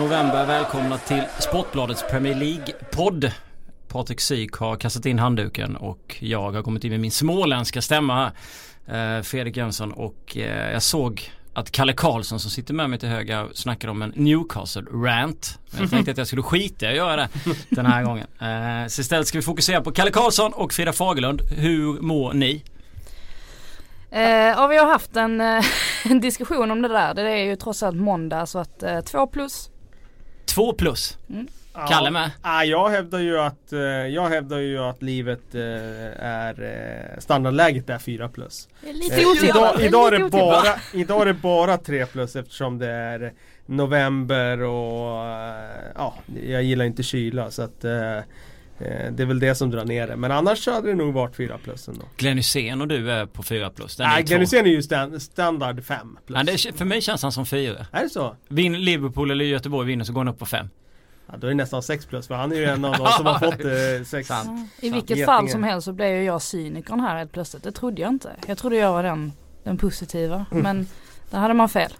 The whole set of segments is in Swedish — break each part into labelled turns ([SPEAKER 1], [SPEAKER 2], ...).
[SPEAKER 1] november. Välkomna till Sportbladets Premier League-podd. Patrik Syk har kastat in handduken och jag har kommit in med min småländska stämma här. Eh, Fredrik Jönsson och eh, jag såg att Kalle Karlsson som sitter med mig till höger snackade om en Newcastle-rant. Jag tänkte att jag skulle skita i att göra det den här gången. Eh, så istället ska vi fokusera på Kalle Karlsson och Frida Fagerlund. Hur mår ni?
[SPEAKER 2] Eh, ja, vi har haft en, en, diskussion om det där. Det är ju trots allt måndag så att eh, två plus.
[SPEAKER 1] Två plus? Mm. Kalle med?
[SPEAKER 3] Ja, jag hävdar ju att, eh, jag hävdar ju att livet eh, är eh, standardläget är 4 plus.
[SPEAKER 2] Lite idag,
[SPEAKER 3] idag, är det bara, idag är det bara 3 plus eftersom det är november och ja, jag gillar inte kyla så att det är väl det som drar ner det. Men annars hade det nog varit 4 plus ändå.
[SPEAKER 1] Glenn Hysén och du är på 4 plus?
[SPEAKER 3] Nej, Glenn Hysén är ju stand, standard 5 plus.
[SPEAKER 1] Ja, det, för mig känns han som 4.
[SPEAKER 3] Är det så?
[SPEAKER 1] Vin Liverpool eller Göteborg vinner så går han upp på 5.
[SPEAKER 3] Ja, då är det nästan 6 plus för han är ju en av de som har fått 6. Eh.
[SPEAKER 2] I vilket Getinge. fall som helst så blev ju jag cynikern här helt plötsligt. Det trodde jag inte. Jag trodde jag var den, den positiva. Mm. Men där hade man fel.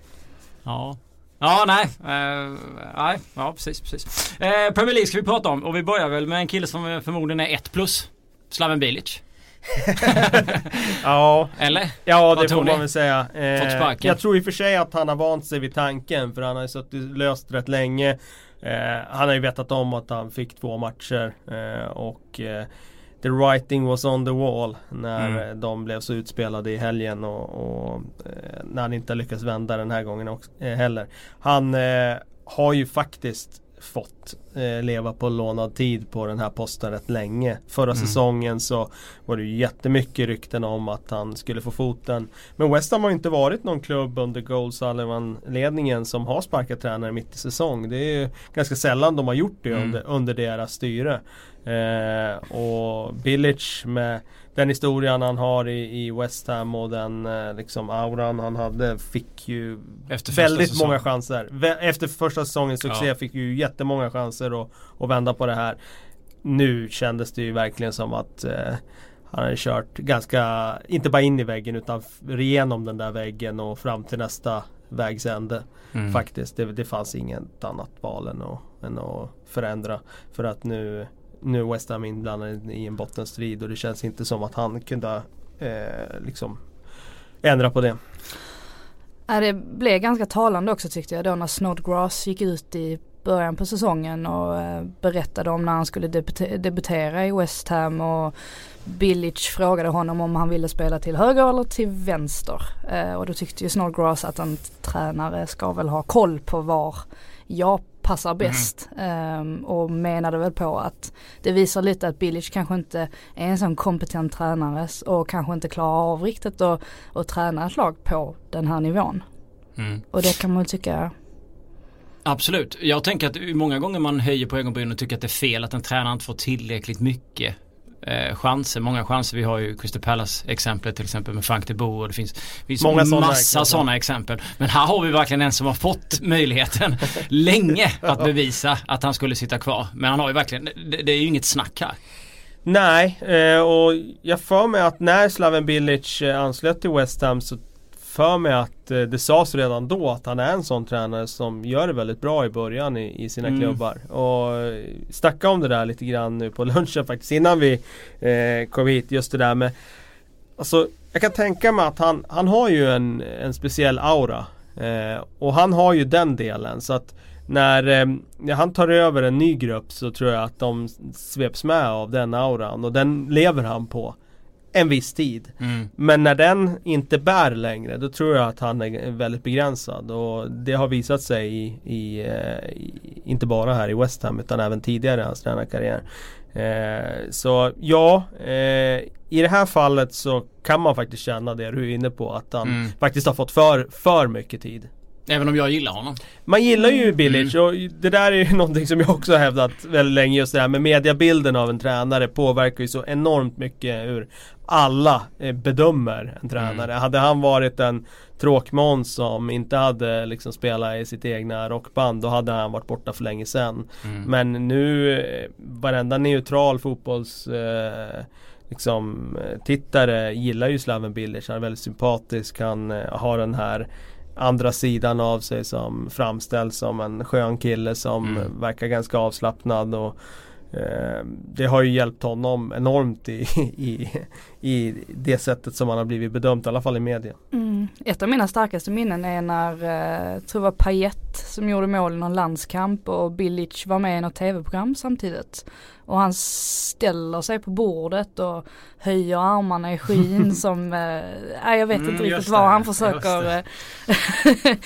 [SPEAKER 1] Ja. Ja, nej. Uh, nej, ja precis, precis. Uh, Premier League ska vi prata om och vi börjar väl med en kille som förmodligen är 1 plus. Slaven Bilic.
[SPEAKER 3] ja,
[SPEAKER 1] Eller?
[SPEAKER 3] Ja det får man väl säga. Eh, jag tror i och för sig att han har vant sig vid tanken för han har ju suttit löst rätt länge. Eh, han har ju vetat om att han fick två matcher eh, och eh, The writing was on the wall när mm. de blev så utspelade i helgen och, och eh, när han inte lyckats vända den här gången också, eh, heller. Han har ju faktiskt fått eh, leva på lånad tid på den här posten rätt länge. Förra mm. säsongen så var det ju jättemycket rykten om att han skulle få foten. Men West Ham har inte varit någon klubb under Gold Sullivan ledningen som har sparkat tränare mitt i säsong. Det är ju ganska sällan de har gjort det mm. under, under deras styre. Eh, och Bilic med den historien han har i, i West Ham och den eh, liksom auran han hade fick ju Efter väldigt många chanser. Efter första säsongens succé ja. fick ju jättemånga chanser att, att vända på det här. Nu kändes det ju verkligen som att eh, han hade kört ganska, inte bara in i väggen utan igenom den där väggen och fram till nästa vägsände. Mm. Faktiskt, det, det fanns inget annat val än att, än att förändra. För att nu nu är West Ham inblandad i en bottenstrid och det känns inte som att han kunde eh, liksom ändra på det.
[SPEAKER 2] Det blev ganska talande också tyckte jag då när Snodgrass gick ut i början på säsongen och eh, berättade om när han skulle debutera i West Ham och Billich frågade honom om han ville spela till höger eller till vänster. Eh, och då tyckte ju Snodgrass att en tränare ska väl ha koll på var jag passar mm. bäst. Mm. Och menade väl på att det visar lite att Bilic kanske inte är en sån kompetent tränare och kanske inte klarar av riktigt att, att träna ett lag på den här nivån. Mm. Och det kan man tycka
[SPEAKER 1] Absolut. Jag tänker att många gånger man höjer på ögonbrynen och tycker att det är fel att en tränare inte får tillräckligt mycket eh, chanser, många chanser. Vi har ju Crystal Palace exemplet till exempel med Frank de Boer. Det finns, finns många massa sådana exempel. Men här har vi verkligen en som har fått möjligheten länge att bevisa att han skulle sitta kvar. Men han har ju verkligen, det, det är ju inget snack här.
[SPEAKER 3] Nej, eh, och jag för mig att när Slaven Bilic eh, anslöt till West Ham så för mig att eh, det sades redan då att han är en sån tränare som gör det väldigt bra i början i, i sina mm. klubbar. Och eh, snacka om det där lite grann nu på lunchen faktiskt innan vi eh, kom hit. Just det där med Alltså jag kan tänka mig att han, han har ju en, en speciell aura. Eh, och han har ju den delen så att när, eh, när han tar över en ny grupp så tror jag att de sveps med av den auran och den lever han på en viss tid. Mm. Men när den inte bär längre då tror jag att han är väldigt begränsad och det har visat sig i, i, eh, i inte bara här i West Ham utan även tidigare i hans tränarkarriär. Eh, så ja, eh, i det här fallet så kan man faktiskt känna det du är inne på att han mm. faktiskt har fått för, för mycket tid.
[SPEAKER 1] Även om jag gillar honom.
[SPEAKER 3] Man gillar ju mm. Bilic och det där är ju någonting som jag också har hävdat väldigt länge just det här med mediabilden av en tränare påverkar ju så enormt mycket hur alla eh, bedömer en tränare. Mm. Hade han varit en tråkmåns som inte hade liksom spelat i sitt egna rockband då hade han varit borta för länge sedan. Mm. Men nu eh, varenda neutral fotbolls eh, liksom, tittare gillar ju Slaven Bilic. Han är väldigt sympatisk. Han eh, har den här andra sidan av sig som framställs som en skön kille som mm. verkar ganska avslappnad och Eh, det har ju hjälpt honom enormt i, i, i det sättet som han har blivit bedömd, i alla fall i media.
[SPEAKER 2] Mm. Ett av mina starkaste minnen är när, eh, jag tror var Payet som gjorde mål i någon landskamp och Billich var med i något tv-program samtidigt. Och han ställer sig på bordet och höjer armarna i skyn som, eh, jag vet mm, inte riktigt vad han försöker. Eh,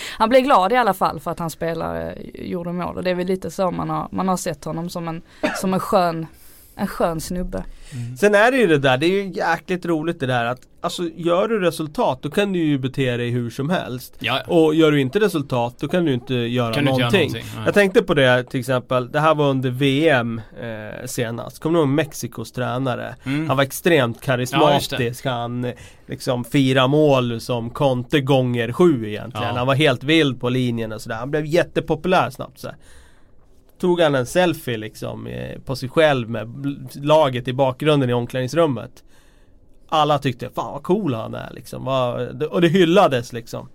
[SPEAKER 2] han blir glad i alla fall för att han spelar, eh, gjorde mål och det är väl lite så man har, man har sett honom som en, som en skön en skön snubbe.
[SPEAKER 3] Mm. Sen är det ju det där, det är ju jäkligt roligt det där att Alltså gör du resultat då kan du ju bete dig hur som helst. Ja. Och gör du inte resultat då kan du inte göra kan någonting. Inte göra någonting. Jag tänkte på det till exempel, det här var under VM eh, senast. Kommer du ihåg Mexikos tränare? Mm. Han var extremt karismatisk. Ja, han liksom fyra mål som Conte gånger sju egentligen. Ja. Han var helt vild på linjen och sådär. Han blev jättepopulär snabbt så tog han en selfie liksom eh, på sig själv med laget i bakgrunden i omklädningsrummet. Alla tyckte fan vad cool han är liksom. Och det hyllades liksom.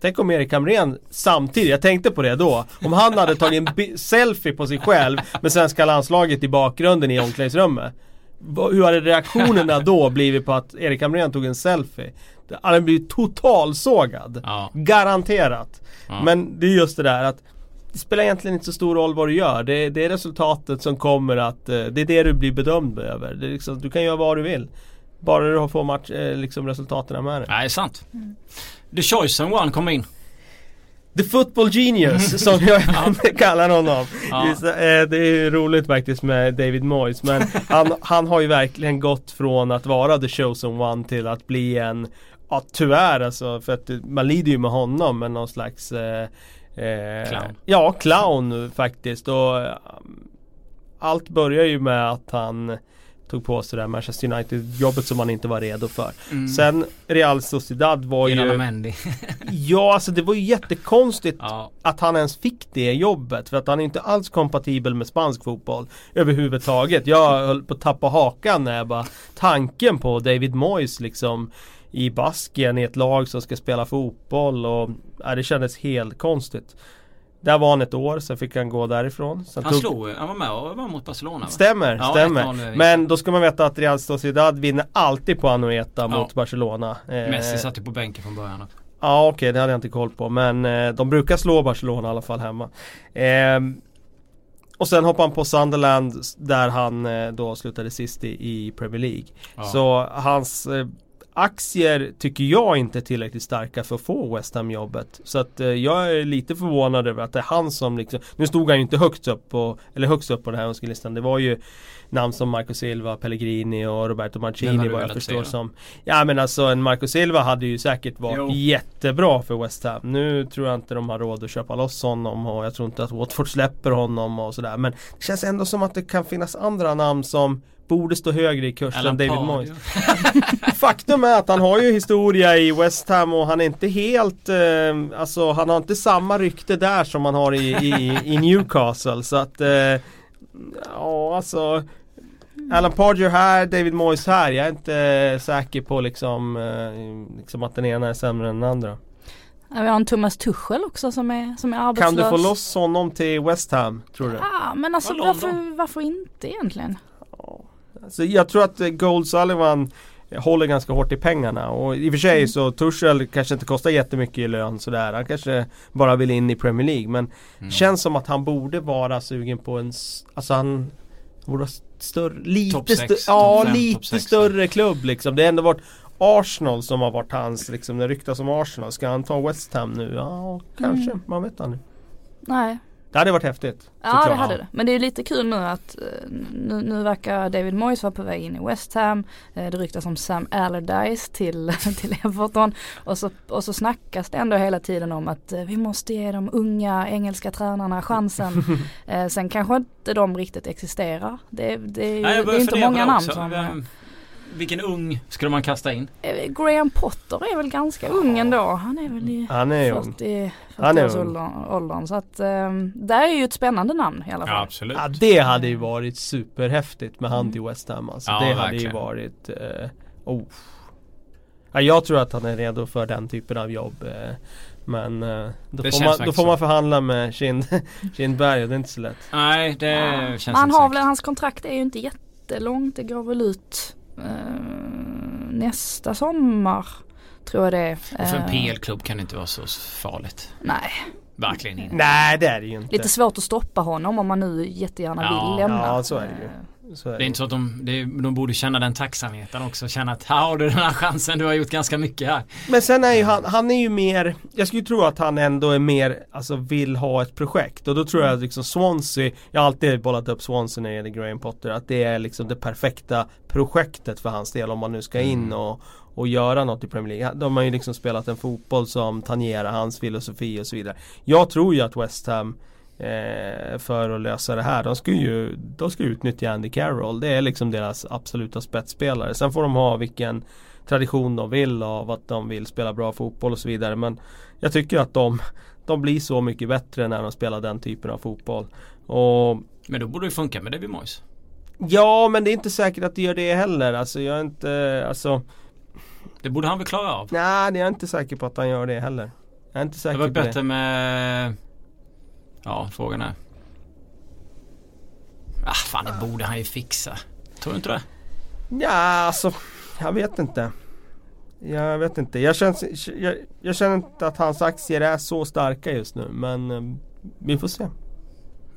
[SPEAKER 3] Tänk om Erik Hamrén samtidigt, jag tänkte på det då. Om han hade tagit en selfie på sig själv med svenska landslaget i bakgrunden i omklädningsrummet. Hur hade reaktionerna då blivit på att Erik Hamrén tog en selfie? Han hade blivit totalsågad. Ja. Garanterat. Ja. Men det är just det där att det spelar egentligen inte så stor roll vad du gör. Det, det är resultatet som kommer att, eh, det är det du blir bedömd över. Det är liksom, du kan göra vad du vill. Bara du får match, eh, liksom resultaten med dig.
[SPEAKER 1] Nej, sant. Mm. The Choice One kom in.
[SPEAKER 3] The Football Genius som jag kallar honom. Ja. Eh, det är roligt faktiskt med David Moyes men han, han har ju verkligen gått från att vara the chosen one till att bli en Ja tyvärr alltså för att man lider ju med honom med någon slags eh,
[SPEAKER 1] Eh, clown.
[SPEAKER 3] Ja, clown faktiskt. Och, um, allt börjar ju med att han tog på sig det här Manchester United-jobbet som han inte var redo för. Mm. Sen Real Sociedad var ju...
[SPEAKER 1] Mendy.
[SPEAKER 3] ja, alltså det var ju jättekonstigt ja. att han ens fick det jobbet. För att han är inte alls kompatibel med spansk fotboll överhuvudtaget. Jag höll på att tappa hakan när jag bara tanken på David Moyes liksom i Baskien i ett lag som ska spela fotboll och ja, det kändes helt konstigt. Där var han ett år, sen fick han gå därifrån. Sen
[SPEAKER 1] han tog... slog, han var med och var mot Barcelona va?
[SPEAKER 3] Stämmer, ja, stämmer. Men då ska man veta att Real Sociedad vinner alltid på Anoeta ja. mot Barcelona.
[SPEAKER 1] Messi satt ju på bänken från början.
[SPEAKER 3] Ja okej, okay, det hade jag inte koll på. Men eh, de brukar slå Barcelona i alla fall hemma. Eh, och sen hoppade han på Sunderland där han eh, då slutade sist i, i Premier League. Ja. Så hans eh, aktier tycker jag inte är tillräckligt starka för att få West Ham jobbet. Så att eh, jag är lite förvånad över att det är han som liksom Nu stod han ju inte högst upp på Eller högst upp på den här önskelistan. Det var ju namn som Marco Silva, Pellegrini och Roberto Mancini vad jag förstår som Ja men alltså en Marco Silva hade ju säkert varit jo. jättebra för West Ham. Nu tror jag inte de har råd att köpa loss honom och jag tror inte att Watford släpper honom och sådär. Men det känns ändå som att det kan finnas andra namn som borde stå högre i kurs än David Moyes. Faktum är att han har ju historia i West Ham och han är inte helt, eh, alltså han har inte samma rykte där som han har i, i, i Newcastle så att eh, Ja alltså Alan Pardew här, David Moyes här. Jag är inte säker på liksom, eh, liksom att den ena är sämre än den andra.
[SPEAKER 2] Vi har en Thomas Tuchel också som är, som är arbetslös.
[SPEAKER 3] Kan du få loss honom till West Ham tror du?
[SPEAKER 2] Ja men alltså varför, varför inte egentligen?
[SPEAKER 3] Så jag tror att Gold Sullivan håller ganska hårt i pengarna och i och för sig mm. så Tuchel kanske inte kostar jättemycket i lön sådär. Han kanske bara vill in i Premier League men mm. känns som att han borde vara sugen på en, alltså han borde vara större, lite, stö ja, lite större klubb liksom. Det har ändå varit Arsenal som har varit hans, liksom det ryktas om Arsenal. Ska han ta West Ham nu? Ja, kanske. Mm. Man vet aldrig.
[SPEAKER 2] Nej,
[SPEAKER 3] det hade varit häftigt.
[SPEAKER 2] Ja det hade det. Men det är lite kul nu att eh, nu, nu verkar David Moyes vara på väg in i West Ham. Eh, det ryktas om Sam Allardyce till, till Everton. Och så, och så snackas det ändå hela tiden om att eh, vi måste ge de unga engelska tränarna chansen. Sen kanske inte de riktigt existerar. Det, det, Nej, det är inte många namn som... Vem,
[SPEAKER 1] vilken ung skulle man kasta in?
[SPEAKER 2] Eh, Graham Potter är väl ganska ung ändå. Han är väl i han är 40, 40 åldern. Så att um, där är ju ett spännande namn i alla fall.
[SPEAKER 1] Ja, absolut.
[SPEAKER 3] Ja, det hade ju varit superhäftigt med han till mm. West Ham. Alltså, ja, det hade ju varit uh, oh. ja, Jag tror att han är redo för den typen av jobb. Uh, Men då, får man, då får man förhandla med Kind, Kindberg och det är inte så lätt.
[SPEAKER 1] Nej det ja. känns
[SPEAKER 2] Man har väl, hans kontrakt är ju inte jättelångt. Det går väl ut nästa sommar. Tror jag det är.
[SPEAKER 1] för en eh, PL-klubb kan det inte vara så farligt.
[SPEAKER 2] Nej.
[SPEAKER 1] Verkligen inte.
[SPEAKER 3] Nej det är det ju inte.
[SPEAKER 2] Lite svårt att stoppa honom om man nu jättegärna ja, vill lämna.
[SPEAKER 3] Ja så är det ju.
[SPEAKER 1] Så är det. är inte så att de, det, de borde känna den tacksamheten också. Känna att här har du den här chansen, du har gjort ganska mycket här.
[SPEAKER 3] Men sen är ju han, han är ju mer, jag skulle tro att han ändå är mer, alltså vill ha ett projekt. Och då tror jag att liksom Swansea, jag har alltid bollat upp Swansea när det gäller Graham Potter, att det är liksom det perfekta projektet för hans del om man nu ska in mm. och, och göra något i Premier League. De har ju liksom spelat en fotboll som tangerar hans filosofi och så vidare. Jag tror ju att West Ham för att lösa det här. De ska ju de ska utnyttja Andy Carroll. Det är liksom deras absoluta spetsspelare. Sen får de ha vilken tradition de vill av att de vill spela bra fotboll och så vidare. Men jag tycker att de, de blir så mycket bättre när de spelar den typen av fotboll. Och,
[SPEAKER 1] men då borde det funka med David Moyes.
[SPEAKER 3] Ja men det är inte säkert att det gör det heller. Alltså jag är inte, alltså
[SPEAKER 1] Det borde han väl klara av?
[SPEAKER 3] Nej, jag är inte säker på att han gör det heller. Jag är inte säker
[SPEAKER 1] det var
[SPEAKER 3] på
[SPEAKER 1] bättre det. med Ja, frågan är. Ah, fan det borde han ju fixa. Tror du inte det?
[SPEAKER 3] Ja, alltså. Jag vet inte. Jag vet inte. Jag känner, jag, jag känner inte att hans aktier är så starka just nu. Men eh, vi får se.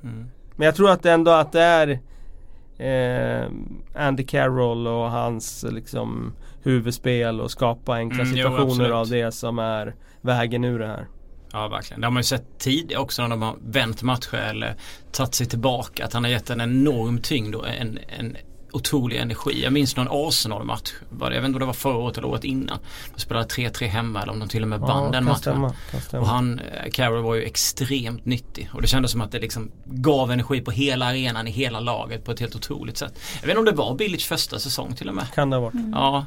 [SPEAKER 3] Mm. Men jag tror att ändå att det är eh, Andy Carroll och hans liksom huvudspel och skapa enkla mm, situationer jo, av det som är vägen ur det här.
[SPEAKER 1] Ja verkligen. Det har man ju sett tidigare också när de har vänt matcher eller tagit sig tillbaka. Att han har gett en enorm tyngd och en, en otrolig energi. Jag minns någon Arsenal-match. Jag vet inte om det var förra året eller året innan. De spelade 3-3 hemma eller om de till och med vann ja, den matchen. Stämma, och han, eh, Carroll var ju extremt nyttig. Och det kändes som att det liksom gav energi på hela arenan i hela laget på ett helt otroligt sätt. Jag vet inte om det var Billic första säsong till och med.
[SPEAKER 3] Kan det ha varit. Mm.
[SPEAKER 1] Ja,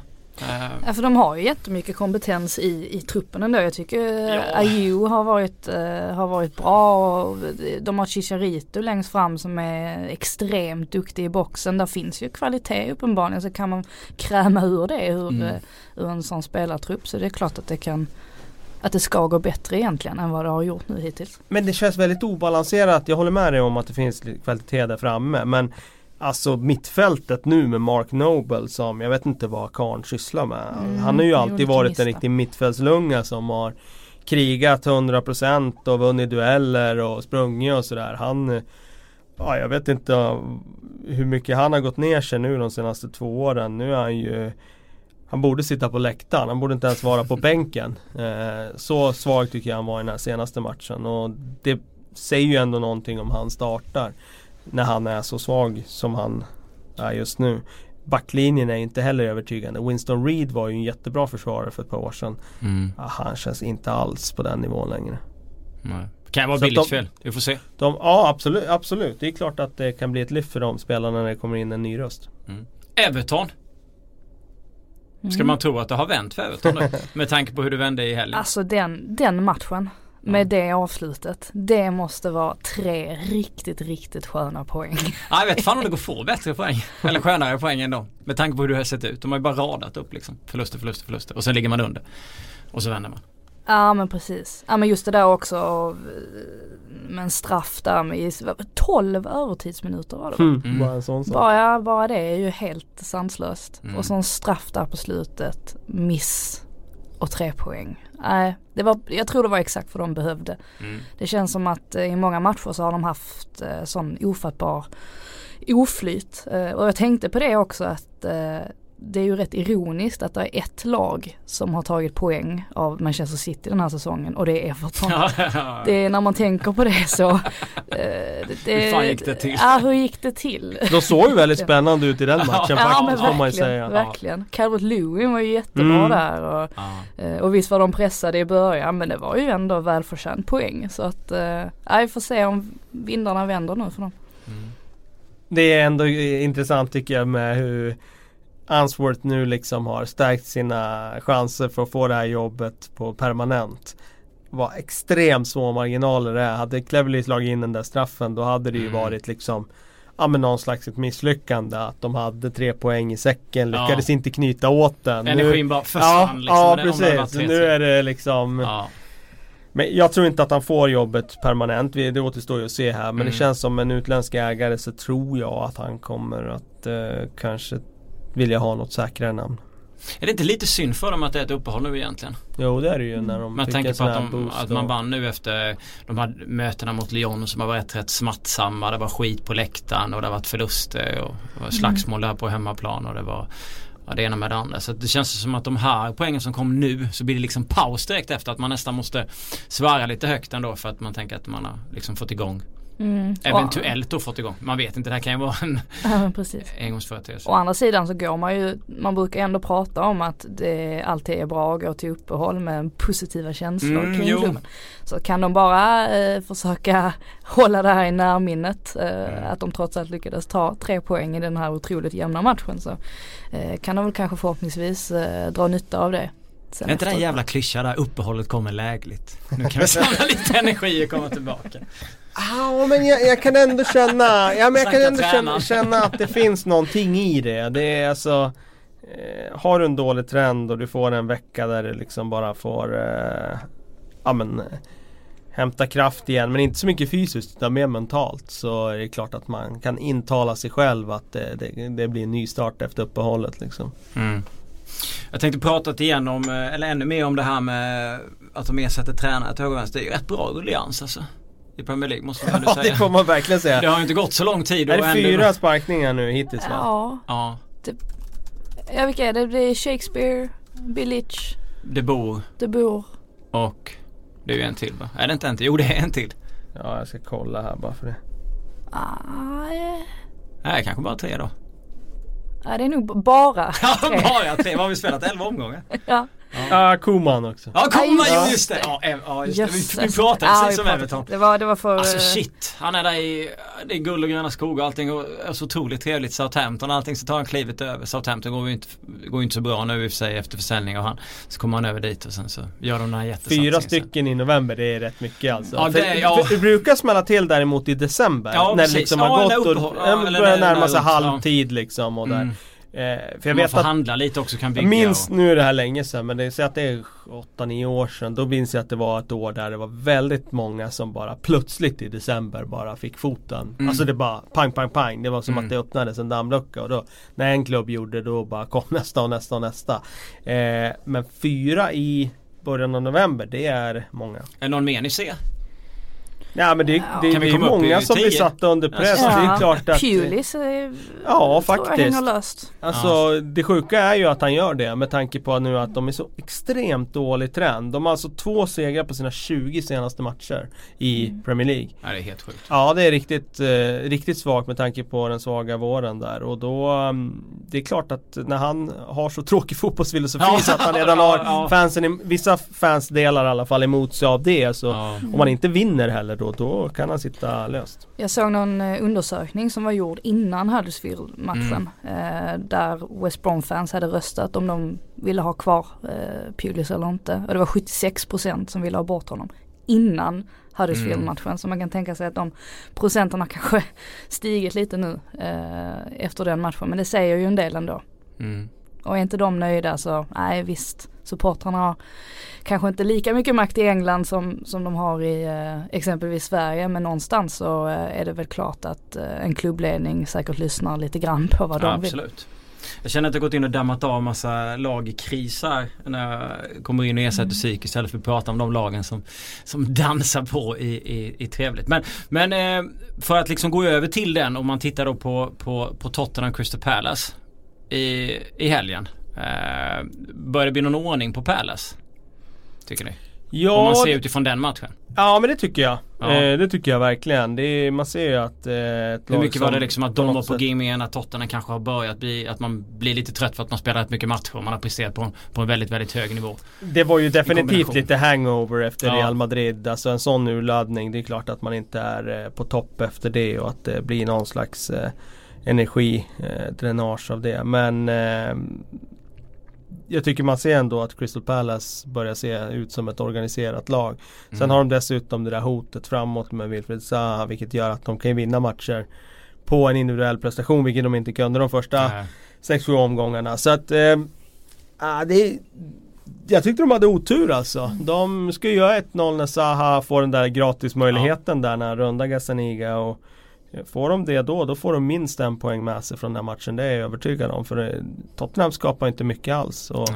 [SPEAKER 2] ja, för de har ju jättemycket kompetens i, i truppen ändå. Jag tycker ja. Ayew har varit, uh, har varit bra och de har Chicharito längst fram som är extremt duktig i boxen. Där finns ju kvalitet uppenbarligen så kan man kräma ur det ur, mm. ur en sån spelartrupp. Så det är klart att det kan att det ska gå bättre egentligen än vad det har gjort nu hittills.
[SPEAKER 3] Men det känns väldigt obalanserat. Jag håller med dig om att det finns kvalitet där framme. Men Alltså mittfältet nu med Mark Noble som jag vet inte vad karln sysslar med. Mm, han har ju alltid varit en riktig mittfältslunga som har krigat 100% och vunnit dueller och sprungit och sådär. Han Ja jag vet inte hur mycket han har gått ner sig nu de senaste två åren. Nu är han ju Han borde sitta på läktaren, han borde inte ens vara på bänken. Eh, så svag tycker jag han var i den här senaste matchen och det säger ju ändå någonting om han startar när han är så svag som han är just nu. Backlinjen är inte heller övertygande. Winston Reed var ju en jättebra försvarare för ett par år sedan. Mm. han känns inte alls på den nivån längre.
[SPEAKER 1] Nej. Kan vara billigt fel. Vi får se.
[SPEAKER 3] De, ja absolut, absolut. Det är klart att det kan bli ett lyft för de spelarna när det kommer in en ny röst.
[SPEAKER 1] Mm. Everton. Ska mm. man tro att det har vänt för Everton nu? Med tanke på hur det vände i helgen.
[SPEAKER 2] Alltså den, den matchen med det avslutet. Det måste vara tre riktigt, riktigt sköna poäng.
[SPEAKER 1] Ja, jag vet fan om det går att få bättre poäng. Eller skönare poäng ändå. Med tanke på hur det har sett ut. De har ju bara radat upp liksom. Förluster, förluster, förluster. Och sen ligger man under. Och så vänder man.
[SPEAKER 2] Ja men precis. Ja men just det där också med en straff där med 12 övertidsminuter var det
[SPEAKER 3] mm. Mm. Bara en sån
[SPEAKER 2] sak. Bara, bara det är ju helt sanslöst. Mm. Och så en straff där på slutet. Miss och tre poäng. Nej, det var, jag tror det var exakt vad de behövde. Mm. Det känns som att eh, i många matcher så har de haft eh, sån ofattbar oflyt. Eh, och jag tänkte på det också att det är ju rätt ironiskt att det är ett lag som har tagit poäng av Manchester City den här säsongen och det är Everton. det är när man tänker på det så.
[SPEAKER 1] Eh, det, hur fan gick det till?
[SPEAKER 2] Ja hur gick det till?
[SPEAKER 3] De såg ju väldigt spännande ut i den matchen ja, faktiskt
[SPEAKER 2] får man ju säga. Verkligen. Calvert Lewin var ju jättebra mm. där och, ja. Eh, och visst var de pressade i början men det var ju ändå välförtjänt poäng. Så att, eh, vi får se om vindarna vänder nu för dem. Mm.
[SPEAKER 3] Det är ändå intressant tycker jag med hur Answorth nu liksom har stärkt sina chanser för att få det här jobbet på permanent. Var extremt små marginaler det är. Hade Cleverly slagit in den där straffen då hade det ju mm. varit liksom Ja men någon slags ett misslyckande att de hade tre poäng i säcken, lyckades ja. inte knyta åt den.
[SPEAKER 1] Energin bara försvann
[SPEAKER 3] ja, liksom. Ja precis, nu är det liksom ja. Men jag tror inte att han får jobbet permanent. Det återstår ju att se här. Men mm. det känns som en utländsk ägare så tror jag att han kommer att eh, kanske vilja ha något säkrare namn.
[SPEAKER 1] Är det inte lite synd för dem att det är ett uppehåll nu egentligen?
[SPEAKER 3] Jo det är det ju när de
[SPEAKER 1] Man tänker på att, de, att man vann nu efter de här mötena mot Lyon som har varit rätt smärtsamma. Det var skit på läktaren och det har varit förluster och var slagsmål där på hemmaplan och det var ja, det ena med det andra. Så det känns som att de här poängen som kom nu så blir det liksom paus direkt efter att man nästan måste svära lite högt ändå för att man tänker att man har liksom fått igång Mm. Eventuellt då fått igång. Man vet inte, det här kan ju vara en ja, engångsföreteelse.
[SPEAKER 2] Å andra sidan så går man ju, man brukar ändå prata om att det alltid är bra att gå till uppehåll med positiva känslor mm, kring klubben. Så kan de bara eh, försöka hålla det här i närminnet, eh, mm. att de trots allt lyckades ta tre poäng i den här otroligt jämna matchen så eh, kan de väl kanske förhoppningsvis eh, dra nytta av det.
[SPEAKER 1] Sen är inte den jävla klyschan där uppehållet kommer lägligt. Nu kan vi samla lite energi och komma tillbaka.
[SPEAKER 3] Ja men jag, jag, kan ändå känna, ja, men jag kan ändå känna, känna, att det finns någonting i det. Det är alltså eh, Har du en dålig trend och du får en vecka där du liksom bara får eh, Ja men Hämta kraft igen men inte så mycket fysiskt utan mer mentalt så är det klart att man kan intala sig själv att det, det, det blir en ny start efter uppehållet liksom. Mm.
[SPEAKER 1] Jag tänkte prata igen om, eh, eller ännu mer om det här med att de ersätter tränare till höger och vänster. Det är ju rätt bra rullians alltså i Premier League måste man
[SPEAKER 3] ja, säga. Ja det får man verkligen säga.
[SPEAKER 1] Det har ju inte gått så lång tid.
[SPEAKER 3] Är det fyra ändå... sparkningar nu hittills va?
[SPEAKER 2] Ja. Ja. Det, ja vilka är det? Det är Shakespeare, Billich.
[SPEAKER 1] De Boer.
[SPEAKER 2] De Boer.
[SPEAKER 1] Och det är ju en till va? Är det inte en till? Jo det är en till.
[SPEAKER 3] Ja jag ska kolla här bara för det.
[SPEAKER 2] Ah, eh.
[SPEAKER 1] Nej kanske bara tre då.
[SPEAKER 2] Ja det är nog bara
[SPEAKER 1] tre. Ja bara tre. Vad har vi spelat? Elva omgångar?
[SPEAKER 2] ja.
[SPEAKER 3] Ja, Koman också.
[SPEAKER 1] Ja, Koman, ja, just det. Ja, ja just det. Vi, vi pratade precis om Everton.
[SPEAKER 2] Det var, det var för...
[SPEAKER 1] Alltså shit. Han är där i, det är guld och gröna skogar och allting och är så otroligt trevligt. Southampton och allting så tar han klivet över. Southampton går ju inte, går inte så bra nu i och för sig efter försäljning av han. Så kommer han över dit och sen så gör de den här
[SPEAKER 3] Fyra stycken i november, det är rätt mycket alltså. Ja, det, för, ja. för, det brukar smälla till däremot i december. Ja, när det liksom har gått och ja, börjar närma sig halvtid liksom och där. Mm.
[SPEAKER 1] Eh, för jag man vet får att, handla lite också kan bygga.
[SPEAKER 3] Jag minns, och... nu är det här länge sedan men det, säg att det är 8-9 år sedan. Då minns jag att det var ett år där det var väldigt många som bara plötsligt i december bara fick foten. Mm. Alltså det bara pang pang pang. Det var som mm. att det öppnades en dammlucka och då när en klubb gjorde då bara kom nästa och nästa och nästa. Eh, men fyra i början av november det är många. Är
[SPEAKER 1] någon mer ni ser?
[SPEAKER 3] Ja men det, det, det, det är många som blir satta under press. Ja. Det är klart att
[SPEAKER 2] Pulis
[SPEAKER 3] Ja faktiskt.
[SPEAKER 2] Jag löst.
[SPEAKER 3] Alltså ja. det sjuka är ju att han gör det med tanke på nu att de är så extremt dålig trend. De har alltså två segrar på sina 20 senaste matcher i mm. Premier League.
[SPEAKER 1] Ja det är helt sjukt.
[SPEAKER 3] Ja det är riktigt, eh, riktigt svagt med tanke på den svaga våren där och då um, Det är klart att när han har så tråkig fotbollsfilosofi ja. så att han redan har fansen, vissa fans delar i alla fall emot sig av det så om man inte vinner heller då, då kan han sitta löst.
[SPEAKER 2] Jag såg någon eh, undersökning som var gjord innan Huddersfield-matchen. Mm. Eh, där West Brom-fans hade röstat om de ville ha kvar eh, Pulis eller inte. Och det var 76% som ville ha bort honom. Innan Huddersfield-matchen. Mm. Så man kan tänka sig att de procenterna kanske stigit lite nu eh, efter den matchen. Men det säger ju en del ändå. Mm. Och är inte de nöjda så, nej visst, supportrarna har kanske inte lika mycket makt i England som, som de har i eh, exempelvis Sverige men någonstans så eh, är det väl klart att eh, en klubbledning säkert lyssnar lite grann på vad ja, de
[SPEAKER 1] vill. Absolut. Jag känner att jag gått in och dammat av massa lag i kris här när jag kommer in och ersätter mm. psyk istället för att prata om de lagen som, som dansar på i, i, i trevligt. Men, men eh, för att liksom gå över till den om man tittar då på, på, på Tottenham Crystal Palace i, i helgen. Eh, börjar det bli någon ordning på Palace? Tycker ni? Ja, Om man ser utifrån den matchen.
[SPEAKER 3] Ja men det tycker jag. Ja. Eh, det tycker jag verkligen. Det är, man ser ju att eh,
[SPEAKER 1] Hur mycket var det liksom att de var på G med att Tottenham kanske har börjat bli, att man blir lite trött för att man spelar rätt mycket matcher och man har presterat på, på en väldigt, väldigt hög nivå.
[SPEAKER 3] Det var ju definitivt lite hangover efter ja. Real Madrid. Alltså en sån urladdning. Det är klart att man inte är eh, på topp efter det och att det blir någon slags eh, energidränage eh, av det. Men eh, jag tycker man ser ändå att Crystal Palace börjar se ut som ett organiserat lag. Sen mm. har de dessutom det där hotet framåt med Wilfred Zaha vilket gör att de kan vinna matcher på en individuell prestation vilket de inte kunde de första 6-7 omgångarna. Så att äh, det är jag tyckte de hade otur alltså. De ska göra 1-0 när Zaha får den där gratismöjligheten ja. där när han rundar Gazzaniga. Och får de det då, då får de minst en poäng med sig från den här matchen. Det är jag övertygad om. För Tottenham skapar inte mycket alls. Och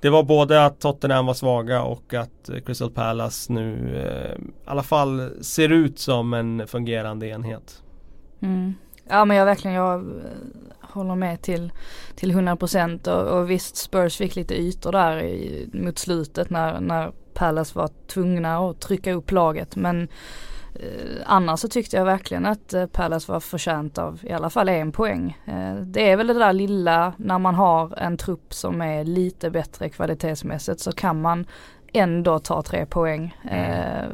[SPEAKER 3] det var både att Tottenham var svaga och att Crystal Palace nu eh, i alla fall ser ut som en fungerande enhet.
[SPEAKER 2] Mm. Ja men jag verkligen, jag eh, håller med till, till 100% och, och visst Spurs fick lite ytor där i, mot slutet när, när Palace var tvungna att trycka upp laget men eh, annars så tyckte jag verkligen att eh, Palace var förtjänt av i alla fall en poäng. Eh, det är väl det där lilla när man har en trupp som är lite bättre kvalitetsmässigt så kan man ändå ta tre poäng eh,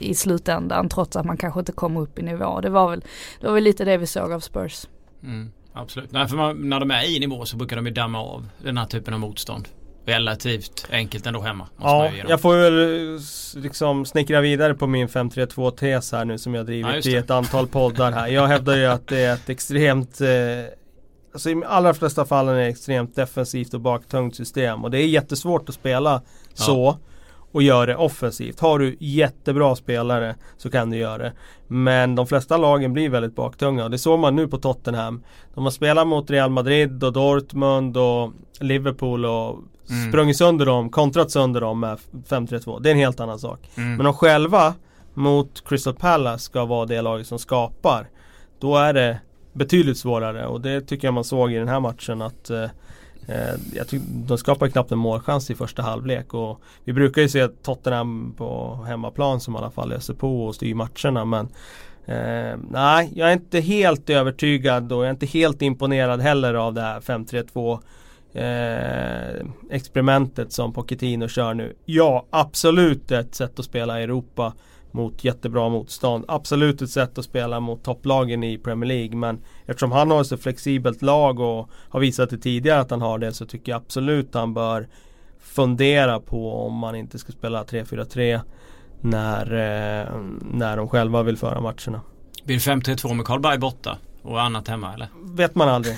[SPEAKER 2] i slutändan trots att man kanske inte kommer upp i nivå. Det var väl, det var väl lite det vi såg av Spurs.
[SPEAKER 1] Mm, absolut, Nej, för man, när de är i nivå så brukar de ju damma av den här typen av motstånd. Relativt enkelt ändå hemma.
[SPEAKER 3] Ja, jag får väl liksom snickra vidare på min 5-3-2 tes här nu som jag drivit ja, i ett antal poddar här. Jag hävdar ju att det är ett extremt eh, Alltså i de allra flesta fallen är det extremt defensivt och baktungt system och det är jättesvårt att spela ja. så och göra det offensivt. Har du jättebra spelare så kan du göra det. Men de flesta lagen blir väldigt baktunga och det såg man nu på Tottenham. De har spelat mot Real Madrid och Dortmund och Liverpool och mm. sprungit sönder dem, kontrat sönder dem med 5-3-2. Det är en helt annan sak. Mm. Men de själva mot Crystal Palace ska vara det laget som skapar. Då är det betydligt svårare och det tycker jag man såg i den här matchen att eh, eh jag tyck, de skapar knappt en målchans i första halvlek och vi brukar ju se Tottenham på hemmaplan som i alla fall löser på och styr matcherna men eh, Nej, jag är inte helt övertygad och jag är inte helt imponerad heller av det här 5-3-2 eh, experimentet som Pochettino kör nu. Ja, absolut ett sätt att spela i Europa mot jättebra motstånd. Absolut ett sätt att spela mot topplagen i Premier League men eftersom han har ett så flexibelt lag och har visat det tidigare att han har det så tycker jag absolut han bör fundera på om man inte ska spela 3-4-3 när, eh, när de själva vill föra matcherna.
[SPEAKER 1] Blir 5-3-2 med Karlberg borta och annat hemma eller?
[SPEAKER 3] Vet man aldrig.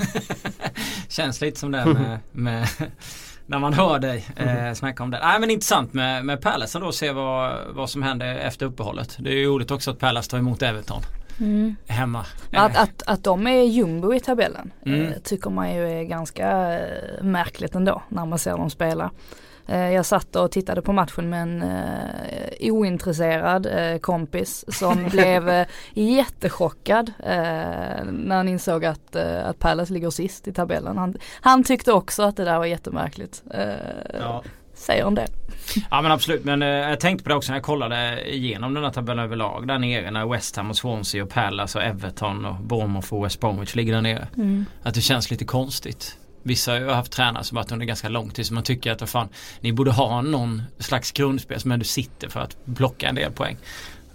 [SPEAKER 1] Känns lite som det med, med när man hör dig eh, snacka om det. Nej men intressant med, med Palace då se vad, vad som händer efter uppehållet. Det är ju roligt också att Palace tar emot Everton. Mm. Hemma.
[SPEAKER 2] Att, att, att de är jumbo i tabellen mm. eh, tycker man ju är ganska eh, märkligt ändå när man ser dem spela. Eh, jag satt och tittade på matchen med en uh, ointresserad uh, kompis som blev uh, jättechockad uh, när han insåg att, uh, att Palace ligger sist i tabellen. Han, han tyckte också att det där var jättemärkligt. Ja. Säger han det?
[SPEAKER 1] Ja men absolut men eh, jag tänkte på det också när jag kollade igenom den här tabellen överlag där nere när West Ham och Swansea och Palace och Everton och Bournemouth och West Bromwich ligger där nere. Mm. Att det känns lite konstigt. Vissa har ju haft tränare som varit under ganska lång tid så man tycker att fan, ni borde ha någon slags grundspel som ändå sitter för att plocka en del poäng.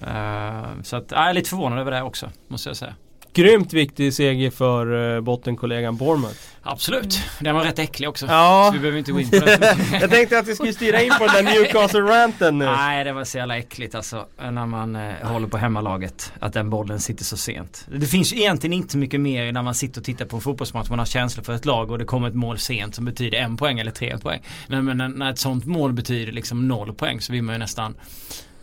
[SPEAKER 1] Uh, så att, jag är lite förvånad över det också måste jag säga.
[SPEAKER 3] Grymt viktig seger för uh, bottenkollegan Bournemouth.
[SPEAKER 1] Absolut. Den var rätt äcklig också.
[SPEAKER 3] Ja.
[SPEAKER 1] Så vi behöver inte gå in på det.
[SPEAKER 3] jag tänkte att vi skulle styra in på den där Newcastle-ranten nu.
[SPEAKER 1] Nej, det var så jävla äckligt alltså. När man eh, håller på hemmalaget. Att den bollen sitter så sent. Det finns egentligen inte mycket mer när man sitter och tittar på en fotbollsmatch. Man har känslor för ett lag och det kommer ett mål sent som betyder en poäng eller tre poäng. Men, men när ett sånt mål betyder liksom noll poäng så vill man ju nästan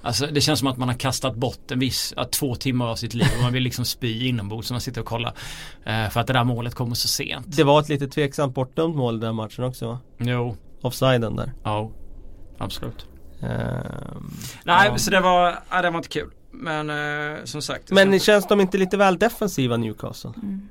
[SPEAKER 1] Alltså det känns som att man har kastat bort en viss, att två timmar av sitt liv och man vill liksom spy inombords när man sitter och kollar. Eh, för att det där målet kommer så sent.
[SPEAKER 3] Det var ett lite tveksamt bortdömt mål i den matchen också va?
[SPEAKER 1] Jo.
[SPEAKER 3] Offsiden där.
[SPEAKER 1] Ja, absolut. Um, Nej, ja. så det var, ja, det var inte kul. Men eh, som sagt.
[SPEAKER 3] Men känns, känns de inte lite väl defensiva Newcastle?
[SPEAKER 1] Mm.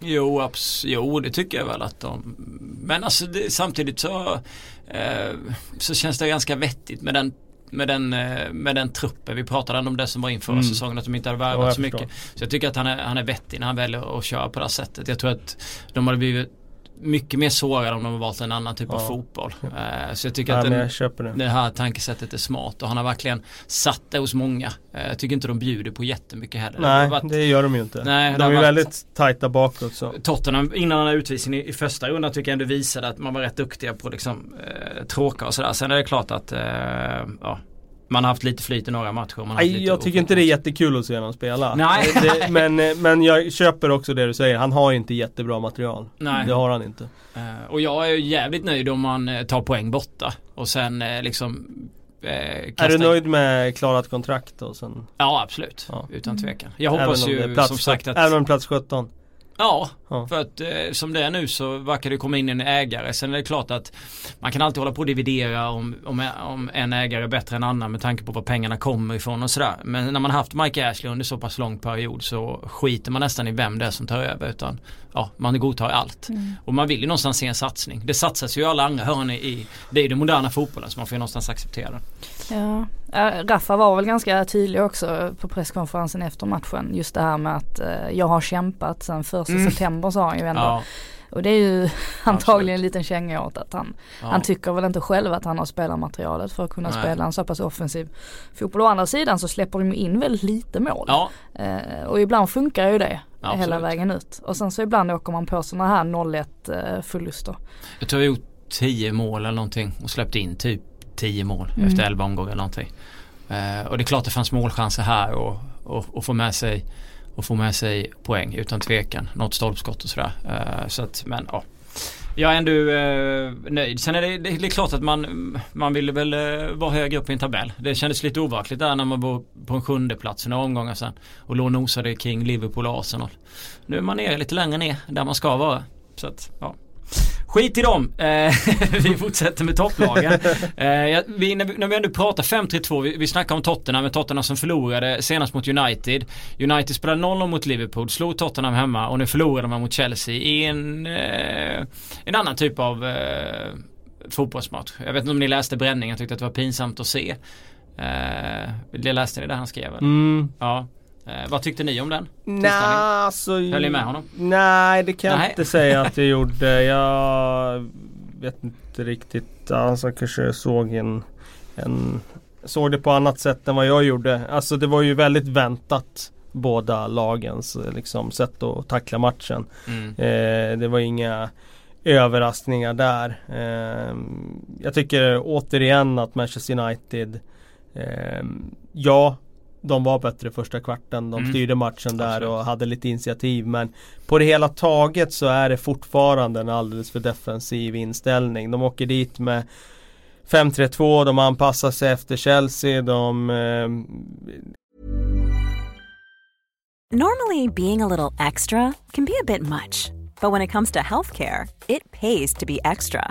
[SPEAKER 1] Jo, abs jo, det tycker jag väl att de Men alltså det, samtidigt så eh, Så känns det ganska vettigt med den med den, eh, med den truppen. Vi pratade om det som var inför mm. säsongen att de inte hade värvat ja, så mycket. Så jag tycker att han är, han är vettig när han väljer att köra på det här sättet. Jag tror att de hade blivit mycket mer sårade om de hade valt en annan typ ja. av fotboll. Uh, så jag tycker ja, att den, det. det här tankesättet är smart och han har verkligen satt det hos många. Uh, jag tycker inte de bjuder på jättemycket heller.
[SPEAKER 3] Nej, det, varit, det gör de ju inte. Nej, de är varit, väldigt tajta bakåt. Så.
[SPEAKER 1] Tottenham innan den här utvisningen i, i, första rundan tycker jag ändå visade att man var rätt duktiga på liksom uh, tråka och sådär. Sen är det klart att ja, man har haft lite flyt i några matcher. Man
[SPEAKER 3] Nej, jag tycker inte det är jättekul att se honom spela. Nej. Det, men, eh, men jag köper också det du säger. Han har inte jättebra material. Nej. Det har han inte.
[SPEAKER 1] Uh, och jag är jävligt nöjd om man uh, tar poäng borta. Och sen liksom
[SPEAKER 3] är du nöjd med klarat kontrakt och sen?
[SPEAKER 1] Ja absolut, ja. utan tvekan. Jag hoppas ju
[SPEAKER 3] plats,
[SPEAKER 1] som sagt att
[SPEAKER 3] Även om plats 17?
[SPEAKER 1] Ja, ja, för att eh, som det är nu så verkar det komma in en ägare. Sen är det klart att man kan alltid hålla på och dividera om, om, om en ägare är bättre än annan med tanke på var pengarna kommer ifrån och sådär. Men när man haft Mike Ashley under så pass lång period så skiter man nästan i vem det är som tar över. Utan ja, man godtar allt. Mm. Och man vill ju någonstans se en satsning. Det satsas ju i alla andra hörn i, det är den moderna fotbollen så man får ju någonstans acceptera det.
[SPEAKER 2] Ja, Raffa var väl ganska tydlig också på presskonferensen efter matchen. Just det här med att eh, jag har kämpat sedan första mm. september sa han ju ändå. Ja. Och det är ju antagligen en liten känga åt att han, ja. han tycker väl inte själv att han har spelarmaterialet för att kunna Nej. spela en så pass offensiv fotboll. Å andra sidan så släpper de in väldigt lite mål. Ja. Eh, och ibland funkar ju det ja, hela vägen ut. Och sen så ibland åker man på sådana här 0-1 eh, förluster.
[SPEAKER 1] Jag tror jag gjort 10 mål eller någonting och släppt in typ 10 mål mm. efter 11 omgångar eller någonting. Eh, och det är klart det fanns målchanser här och, och, och få med sig och få med sig poäng utan tvekan. Något stolpskott och sådär. Uh, så att, men ja. Jag är ändå eh, nöjd. Sen är det, det, det, är klart att man, man ville väl eh, vara högre upp i en tabell. Det kändes lite overkligt där när man var på en sjunde plats några omgångar sen. Och låg och nosade kring Liverpool och Arsenal. Nu är man nere lite längre ner där man ska vara. Så att, ja. Skit i dem. Eh, vi fortsätter med topplagen. Eh, vi, när, vi, när vi ändå pratar 5-3-2, vi, vi snackar om Tottenham, med Tottenham som förlorade senast mot United. United spelade 0 mot Liverpool, slog Tottenham hemma och nu förlorade man mot Chelsea i en, eh, en annan typ av eh, fotbollsmatch. Jag vet inte om ni läste bränningen, jag tyckte att det var pinsamt att se. Eh, det läste ni det han skrev? Mm. Ja. Eh, vad tyckte ni om den?
[SPEAKER 3] Nej, alltså,
[SPEAKER 1] Höll ni med honom?
[SPEAKER 3] Nej, det kan jag inte säga att jag gjorde. Jag vet inte riktigt. Alltså kanske såg en, en såg det på annat sätt än vad jag gjorde. Alltså det var ju väldigt väntat båda lagens liksom, sätt att tackla matchen. Mm. Eh, det var inga överraskningar där. Eh, jag tycker återigen att Manchester United eh, Ja, de var bättre första kvarten. De mm. styrde matchen där Absolut. och hade lite initiativ. Men på det hela taget så är det fortfarande en alldeles för defensiv inställning. De åker dit med 5-3-2, de anpassar sig efter Chelsea, de... Eh...
[SPEAKER 4] Normally being a little extra can be a bit much. But when it comes to healthcare, it pays to be extra.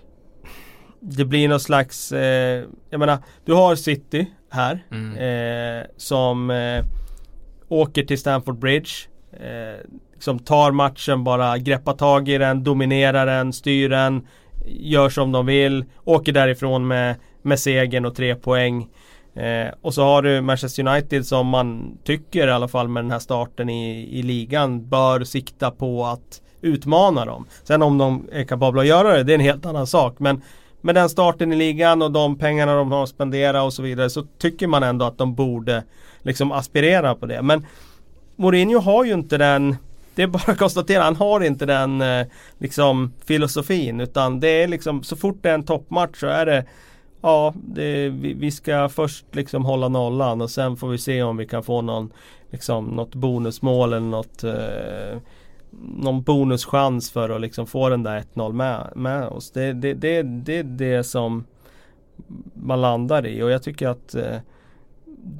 [SPEAKER 3] det blir någon slags, eh, jag menar, du har City här mm. eh, som eh, åker till Stamford Bridge. Eh, som tar matchen, bara greppar tag i den, dominerar den, styr den, gör som de vill, åker därifrån med, med segern och tre poäng. Eh, och så har du Manchester United som man tycker i alla fall med den här starten i, i ligan bör sikta på att utmana dem. Sen om de är kapabla att göra det, det är en helt annan sak. Men med den starten i ligan och de pengarna de har spenderat och så vidare så tycker man ändå att de borde liksom aspirera på det. Men Mourinho har ju inte den det är bara att konstatera, han har inte den eh, liksom filosofin utan det är liksom så fort det är en toppmatch så är det Ja, det, vi, vi, ska först liksom hålla nollan och sen får vi se om vi kan få någon liksom något bonusmål eller något eh, någon bonuschans för att liksom få den där 1-0 med, med oss. Det är det, det, det, det som man landar i och jag tycker att eh,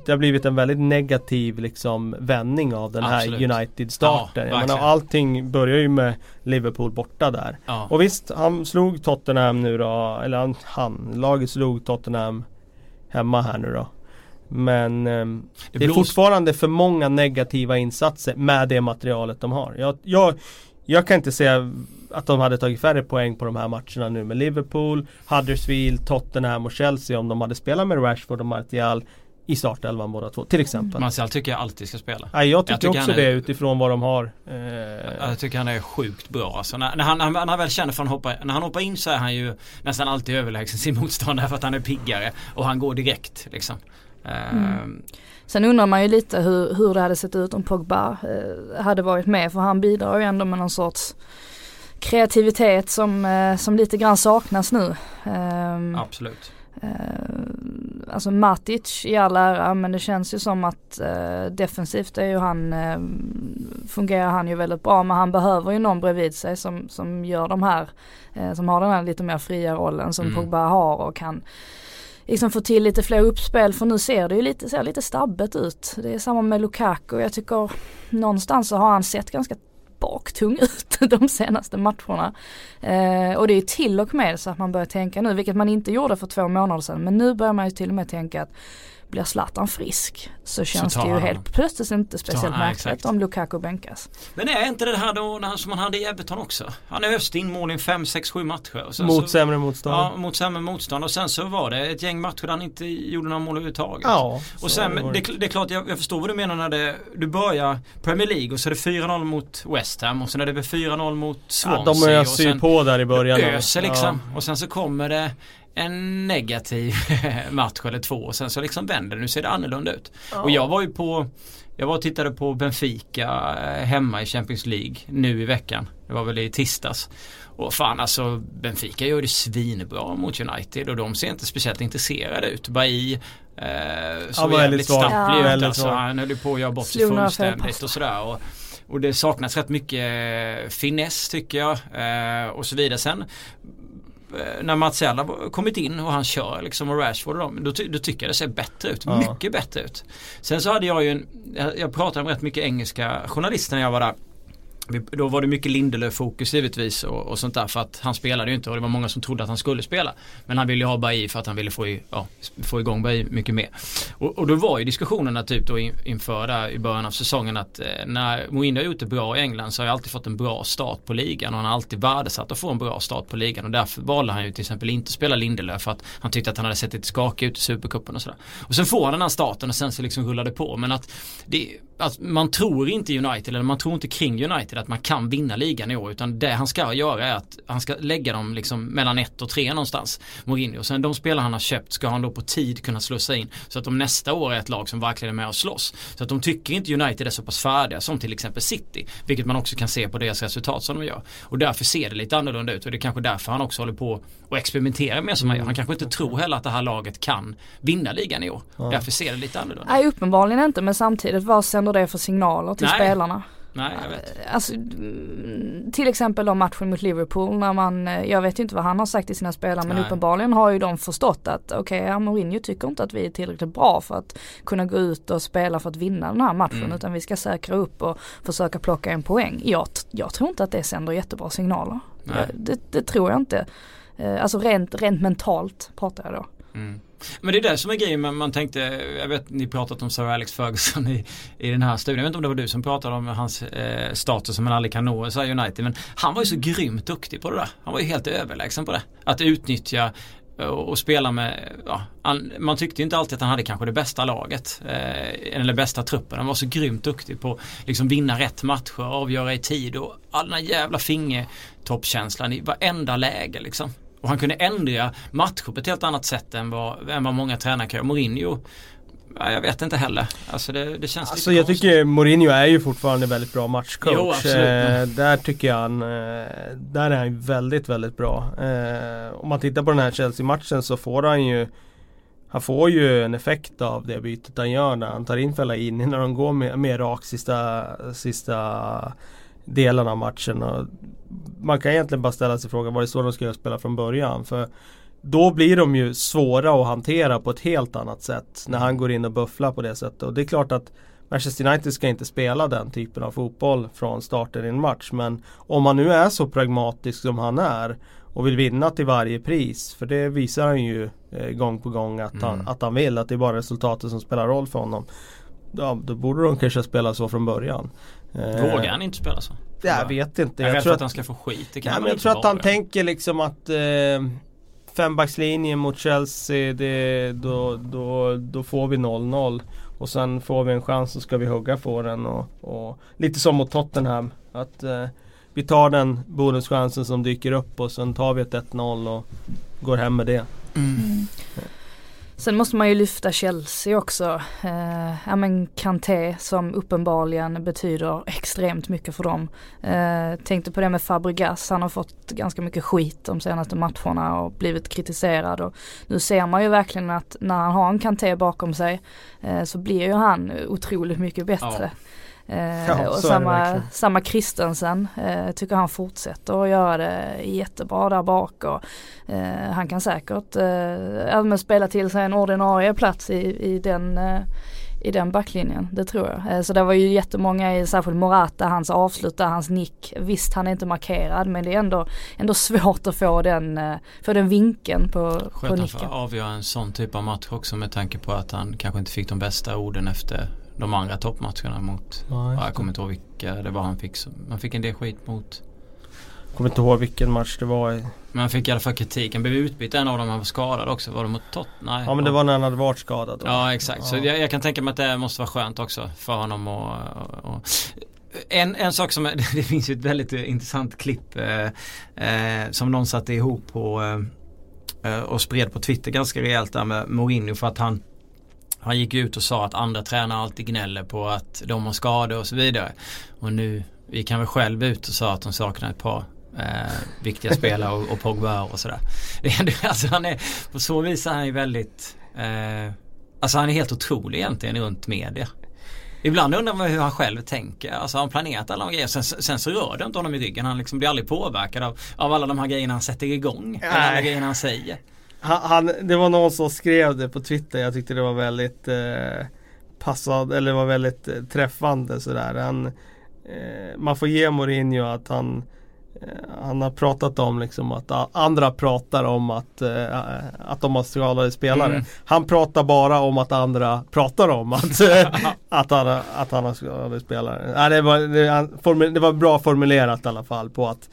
[SPEAKER 3] det har blivit en väldigt negativ liksom vändning av den Absolut. här United-starten. Ja, menar, allting börjar ju med Liverpool borta där. Ja. Och visst, han slog Tottenham nu då, eller han, han, laget slog Tottenham hemma här nu då. Men eh, det, det är fortfarande för många negativa insatser med det materialet de har. Jag, jag, jag kan inte säga att de hade tagit färre poäng på de här matcherna nu med Liverpool, Huddersfield, Tottenham och Chelsea om de hade spelat med Rashford och Martial i startelvan båda två till exempel.
[SPEAKER 1] Martial tycker jag alltid ska spela.
[SPEAKER 3] Ja, jag tycker, jag tycker också är, det utifrån vad de har.
[SPEAKER 1] Eh... Jag tycker han är sjukt bra alltså. När, när, han, när han väl känner för att hoppa, när han hoppar in så är han ju nästan alltid överlägsen sin motståndare för att han är piggare och han går direkt liksom. Mm.
[SPEAKER 2] Ehm. Sen undrar man ju lite hur, hur det hade sett ut om Pogba eh, hade varit med för han bidrar ju ändå med någon sorts kreativitet som, eh, som lite grann saknas nu.
[SPEAKER 1] Eh, Absolut.
[SPEAKER 2] Alltså Matic i all ära men det känns ju som att eh, defensivt är ju han, eh, fungerar han ju väldigt bra men han behöver ju någon bredvid sig som, som gör de här, eh, som har den här lite mer fria rollen som mm. Pogba har och kan liksom få till lite fler uppspel för nu ser det ju lite, ser lite stabbet ut. Det är samma med Lukaku, jag tycker någonstans så har han sett ganska baktung ut de senaste matcherna. Eh, och det är till och med så att man börjar tänka nu, vilket man inte gjorde för två månader sedan, men nu börjar man ju till och med tänka att blir Zlatan frisk så känns så det ju helt plötsligt inte speciellt märkligt om Lukaku bänkas.
[SPEAKER 1] Men är inte det här då som han hade i Everton också? Han öste in mål i 5, 6, 7 matcher.
[SPEAKER 3] mot så, sämre motstånd.
[SPEAKER 1] Ja, mot sämre motstånd och sen så var det ett gäng matcher där han inte gjorde några mål överhuvudtaget.
[SPEAKER 3] Ja,
[SPEAKER 1] och sen, det, det, det, är klart jag, jag, förstår vad du menar när det, du börjar Premier League och så är det 4-0 mot West Ham och sen är det 4-0 mot Swansea.
[SPEAKER 3] Ja, de öser ju på där i början.
[SPEAKER 1] Öser liksom. Ja. Och sen så kommer det en negativ match eller två och sen så liksom vänder det. Nu ser det annorlunda ut. Ja. Och jag var ju på Jag var och tittade på Benfica eh, hemma i Champions League nu i veckan. Det var väl i tisdags. Och fan alltså Benfica gör det svinbra mot United och de ser inte speciellt intresserade ut. Bailly eh, så ja, jävligt stapplig ja. ut. Alltså, han höll ju på att göra bort sig fullständigt och sådär. Och, och det saknas rätt mycket finess tycker jag. Eh, och så vidare. Sen Eh, när Martial har kommit in och han kör liksom och Rashford och dem, då, då tycker jag det ser bättre ut. Ja. Mycket bättre ut. Sen så hade jag ju en, jag pratade med rätt mycket engelska journalister när jag var där. Då var det mycket Lindelöf-fokus givetvis och, och, sånt där för att han spelade ju inte och det var många som trodde att han skulle spela. Men han ville ju ha Bailly för att han ville få, i, ja, få igång Bailly mycket mer. Och, och, då var ju diskussionerna typ då inför där i början av säsongen att eh, när Mourinho har gjort det bra i England så har jag alltid fått en bra start på ligan och han har alltid värdesatt att få en bra start på ligan och därför valde han ju till exempel inte att spela Lindelöf för att han tyckte att han hade sett lite skakig ut i Supercupen och sådär. Och sen får han den här starten och sen så liksom rullar det på men att det att man tror inte United eller man tror inte kring United att man kan vinna ligan i år utan det han ska göra är att han ska lägga dem liksom mellan ett och tre någonstans Mourinho. Sen de spelare han har köpt ska han då på tid kunna slussa in så att de nästa år är ett lag som verkligen är med och slåss. Så att de tycker inte United är så pass färdiga som till exempel City. Vilket man också kan se på deras resultat som de gör. Och därför ser det lite annorlunda ut och det är kanske därför han också håller på och experimenterar med som han gör. Han kanske inte tror heller att det här laget kan vinna ligan i år. Ja. Därför ser det lite annorlunda ut.
[SPEAKER 2] Nej uppenbarligen inte men samtidigt vad sänder det för signaler till Nej. spelarna?
[SPEAKER 1] Nej, jag vet.
[SPEAKER 2] Alltså, mm, till exempel då matchen mot Liverpool när man, eh, jag vet ju inte vad han har sagt till sina spelare men Nej. uppenbarligen har ju de förstått att okej, okay, Mourinho tycker inte att vi är tillräckligt bra för att kunna gå ut och spela för att vinna den här matchen mm. utan vi ska säkra upp och försöka plocka en poäng. Jag, jag tror inte att det sänder jättebra signaler. Det, det, tror jag inte. Eh, alltså rent, rent mentalt pratar jag då.
[SPEAKER 1] Mm. Men det är det som är grejen men man tänkte, jag vet ni pratat om Sir Alex Ferguson i, i den här studien. Jag vet inte om det var du som pratade om hans eh, status som man aldrig kan nå i United. Men han var ju så grymt duktig på det där. Han var ju helt överlägsen på det. Att utnyttja eh, och spela med, ja, man tyckte inte alltid att han hade kanske det bästa laget. Eh, eller bästa truppen. Han var så grymt duktig på att liksom vinna rätt matcher, avgöra i tid och all den här jävla fingertoppkänslan i varenda läge liksom. Och han kunde ändra matcher på ett helt annat sätt än vad, än vad många tränare kan göra. Mourinho Ja, jag vet inte heller. Alltså det, det känns
[SPEAKER 3] alltså lite jag konstigt. tycker Mourinho är ju fortfarande väldigt bra matchcoach. Jo, eh, där tycker jag han, eh, där är han väldigt, väldigt bra. Eh, om man tittar på den här Chelsea-matchen så får han ju han får ju en effekt av det bytet han gör när han tar in Fellaini när de går med, med rak sista, sista delen av matchen. Och man kan egentligen bara ställa sig frågan var det så de skulle spela från början? För då blir de ju svåra att hantera på ett helt annat sätt när han går in och bufflar på det sättet. Och det är klart att Manchester United ska inte spela den typen av fotboll från starten i en match. Men om man nu är så pragmatisk som han är och vill vinna till varje pris. För det visar han ju eh, gång på gång att, mm. han, att han vill. Att det är bara resultatet som spelar roll för honom. Ja, då borde de kanske spela så från början.
[SPEAKER 1] Vågar han inte spela så?
[SPEAKER 3] Jag vet inte.
[SPEAKER 1] Jag, jag tror att, att han ska få skit.
[SPEAKER 3] Det kan ja, men jag tror att han tänker liksom att eh, fembackslinje mot Chelsea, det, då, då, då får vi 0-0. Och sen får vi en chans så ska vi hugga på den. Och, och lite som mot Tottenham. Att eh, vi tar den bonuschansen som dyker upp och sen tar vi ett 1-0 och går hem med det. Mm.
[SPEAKER 2] Sen måste man ju lyfta Chelsea också. Eh, ja men Kanté som uppenbarligen betyder extremt mycket för dem. Eh, tänkte på det med Fabregas, han har fått ganska mycket skit de senaste matcherna och blivit kritiserad. Och nu ser man ju verkligen att när han har en Kanté bakom sig eh, så blir ju han otroligt mycket bättre. Ja. Eh, ja, och samma, samma Kristensen eh, tycker han fortsätter att göra det jättebra där bak och eh, han kan säkert eh, även spela till sig en ordinarie plats i, i den eh, i den backlinjen, det tror jag. Eh, så det var ju jättemånga, särskilt Morata, hans avslut där, hans nick. Visst han är inte markerad men det är ändå, ändå svårt att få den, eh, få den vinkeln på, Skönt på nicken. Skönt
[SPEAKER 1] att avgöra en sån typ av match också med tanke på att han kanske inte fick de bästa orden efter de andra toppmatcherna mot, ja, ja, jag kommer inte ihåg vilka det var han fick. Man fick en del skit mot.
[SPEAKER 3] Jag kommer inte ihåg vilken match det var.
[SPEAKER 1] Men han fick i alla fall kritik. Han blev utbytt en av dem, han var skadad också. Var det mot Tottenham?
[SPEAKER 3] Ja men det var när han hade varit skadad. Då.
[SPEAKER 1] Ja exakt. Ja. Så jag, jag, kan tänka mig att det måste vara skönt också för honom och, och, och en, en sak som, det finns ju ett väldigt intressant klipp eh, eh, som någon satte ihop på eh, och spred på Twitter ganska rejält där med Mourinho för att han han gick ut och sa att andra tränare alltid gnäller på att de har skador och så vidare. Och nu, vi kan väl själv ut och sa att de saknar ett par eh, viktiga spelare och, och Pogba och sådär. alltså han är, på så vis är han ju väldigt, eh, alltså han är helt otrolig egentligen runt media. Ibland undrar man hur han själv tänker. Alltså han planerat alla de grejer. Sen, sen så rör det inte honom i ryggen. Han liksom blir aldrig påverkad av, av alla de här grejerna han sätter igång. Eller alla grejerna han säger.
[SPEAKER 3] Han, han, det var någon som skrev det på Twitter. Jag tyckte det var väldigt eh, passad, eller var väldigt eh, träffande sådär. Han, eh, man får ge Mourinho att han eh, han har pratat om liksom att andra pratar om att, äh, att de har skadade spelare. Mm. Han pratar bara om att andra pratar om att, att, han, att han har skadade spelare. Nej, det, var, det, det var bra formulerat i alla fall på att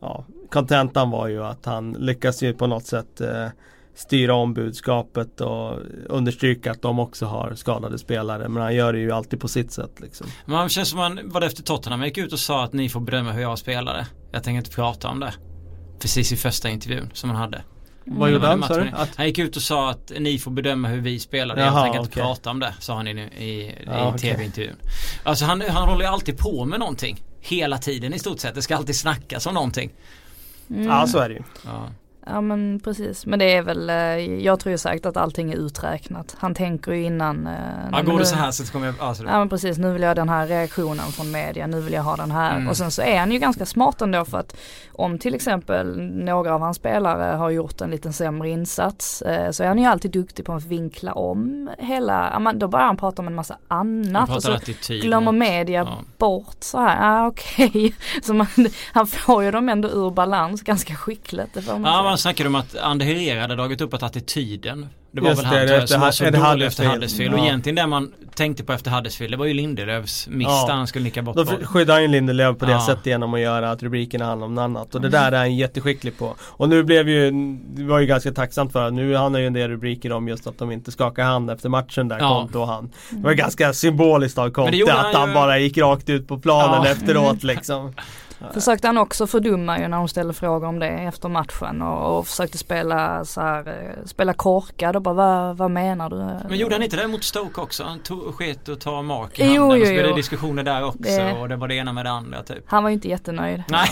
[SPEAKER 3] ja, kontentan var ju att han lyckas ju på något sätt eh, styra om budskapet och understryka att de också har skadade spelare. Men han gör det ju alltid på sitt sätt. Liksom.
[SPEAKER 1] Men han känns som han var det efter Tottenham han gick ut och sa att ni får bedöma hur jag spelade. Jag tänker inte prata om det. Precis i första intervjun som han hade.
[SPEAKER 3] Mm. Vad gjorde han sa du?
[SPEAKER 1] Han gick ut och sa att ni får bedöma hur vi spelade. Jaha, jag tänker inte okay. prata om det. Sa han i, i, i ja, okay. tv-intervjun. Alltså han, han håller ju alltid på med någonting. Hela tiden i stort sett. Det ska alltid snackas om någonting.
[SPEAKER 3] Mm. Ja så är det ju.
[SPEAKER 2] Ja. Ja men precis, men det är väl, eh, jag tror ju säkert att allting är uträknat. Han tänker ju innan. Eh,
[SPEAKER 1] ja går det så här så kommer jag, alltså.
[SPEAKER 2] Ja men precis, nu vill jag ha den här reaktionen från media, nu vill jag ha den här. Mm. Och sen så är han ju ganska smart ändå för att om till exempel några av hans spelare har gjort en liten sämre insats eh, så är han ju alltid duktig på att vinkla om hela, då börjar han prata om en massa annat och så glömmer media ja. bort så här, ja okej. Okay. Så man, han får ju dem ändå ur balans ganska skickligt. Det får
[SPEAKER 1] man ja, man snackar om att Ander Herrera hade dragit upp att attityden det var Just väl han det, som var så dålig efter Huddersfield. Ja. Och egentligen det man tänkte på efter Huddersfield det var ju Lindelöfs miss ja. där han skulle nicka bort
[SPEAKER 3] Då skyddade han ju Lindelöf på det ja. sättet genom att göra att rubrikerna handlar om något annat. Och det där är han jätteskicklig på. Och nu blev ju, det var ju ganska tacksamt för Nu han har ju en del rubriker om just att de inte skakar hand efter matchen där, ja. Konto och han. Det var ganska symboliskt av Conte att han, ju... bara gick rakt ut på planen efteråt liksom.
[SPEAKER 2] Försökte han också fördumma ju när hon ställde frågor om det efter matchen och, och försökte spela så här, eh, spela korkad och bara vad, vad menar du?
[SPEAKER 1] Men gjorde han inte det mot Stoke också? Han tog sket och tar mark i handen jo, och så blev det diskussioner där också det... och det var det ena med det andra typ.
[SPEAKER 2] Han var ju inte jättenöjd. Nej.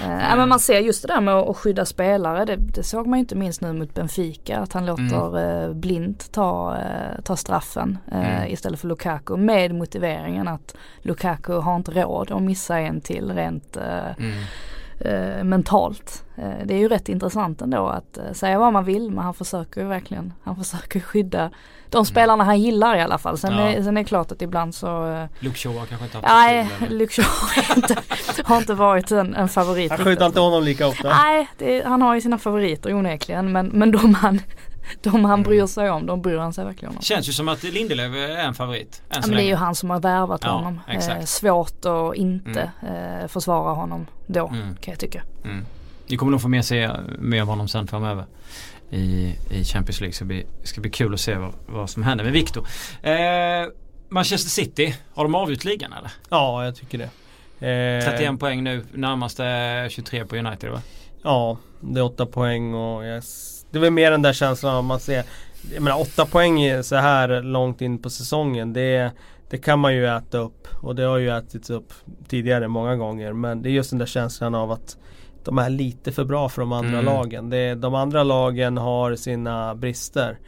[SPEAKER 2] ja, men man ser just det där med att skydda spelare det, det såg man ju inte minst nu mot Benfica att han låter mm. eh, blint ta, eh, ta straffen eh, mm. istället för Lukaku med motiveringen att Lukaku har inte råd att missa en till till rent eh, mm. eh, mentalt. Eh, det är ju rätt intressant ändå att eh, säga vad man vill men han försöker ju verkligen, han försöker skydda de mm. spelarna han gillar i alla fall. Sen, ja. är, sen är det klart att ibland så
[SPEAKER 1] eh, Luke Shaw kanske inte haft
[SPEAKER 2] Nej, Luke Shaw har inte, har inte varit en, en favorit.
[SPEAKER 3] Han skyddar inte honom lika ofta.
[SPEAKER 2] Nej, det, han har ju sina favoriter onekligen men, men de han de han bryr mm. sig om, de bryr han sig verkligen om.
[SPEAKER 1] Känns ju som att Lindelöf är en favorit.
[SPEAKER 2] Ja, men det är ju han som har värvat ja, honom. Eh, svårt att inte mm. eh, försvara honom då mm. kan jag tycka. Mm.
[SPEAKER 1] Ni kommer nog få mer se mer av honom sen framöver i, i Champions League. Så det ska bli, ska bli kul att se vad, vad som händer med Victor. Eh, Manchester City, har de avgjort ligan eller?
[SPEAKER 3] Ja, jag tycker det.
[SPEAKER 1] Eh, 31 poäng nu, närmaste 23 på United va?
[SPEAKER 3] Ja, det är 8 poäng och yes. Det är väl mer den där känslan av man ser Jag menar 8 poäng så här långt in på säsongen det, det kan man ju äta upp och det har ju ätits upp tidigare många gånger men det är just den där känslan av att de är lite för bra för de andra mm. lagen. Det, de andra lagen har sina brister.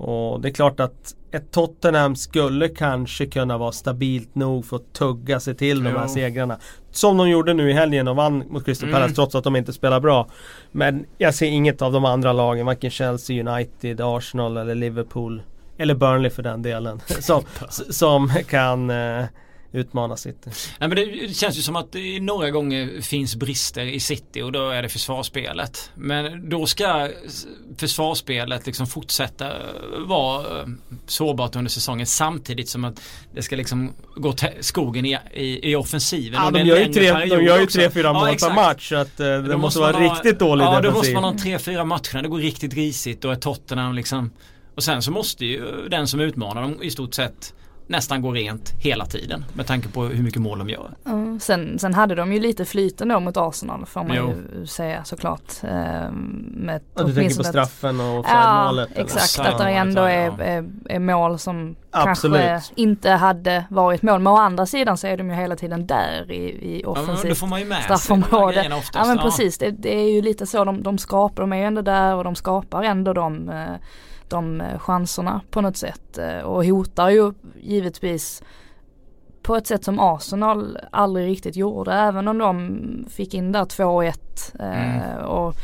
[SPEAKER 3] Och det är klart att ett Tottenham skulle kanske kunna vara stabilt nog för att tugga sig till de här segrarna. Som de gjorde nu i helgen och vann mot Crystal mm. Palace trots att de inte spelar bra. Men jag ser inget av de andra lagen, varken Chelsea, United, Arsenal eller Liverpool. Eller Burnley för den delen. som, som kan eh, utmana City.
[SPEAKER 1] Nej, men det känns ju som att det några gånger finns brister i City och då är det försvarsspelet. Men då ska försvarsspelet liksom fortsätta vara sårbart under säsongen samtidigt som att det ska liksom gå skogen i, i, i offensiven.
[SPEAKER 3] Ja, de, gör ju tre, de gör ju tre, fyra mål ja, per match så att eh, det, det måste vara riktigt dålig
[SPEAKER 1] Ja,
[SPEAKER 3] defensiv.
[SPEAKER 1] då måste man ha tre, fyra matcher. Det går riktigt risigt och är Tottenham liksom och sen så måste ju den som utmanar dem i stort sett nästan går rent hela tiden med tanke på hur mycket mål de gör.
[SPEAKER 2] Mm, sen, sen hade de ju lite flyten då mot Arsenal får man jo. ju säga såklart. Eh,
[SPEAKER 3] med ja, du tänker på straffen och offside-målet?
[SPEAKER 2] Ja exakt, att det ändå är, är, är, mål som Absolut. kanske inte hade varit mål. Men å andra sidan så är de ju hela tiden där i, i offensivt ja,
[SPEAKER 1] då får man ju med straffområde.
[SPEAKER 2] Oftast, ja men precis, det, det, är ju lite så de, de skapar, de är ändå där och de skapar ändå de de eh, chanserna på något sätt eh, och hotar ju givetvis på ett sätt som Arsenal aldrig riktigt gjorde även om de fick in där 2-1 eh, mm. och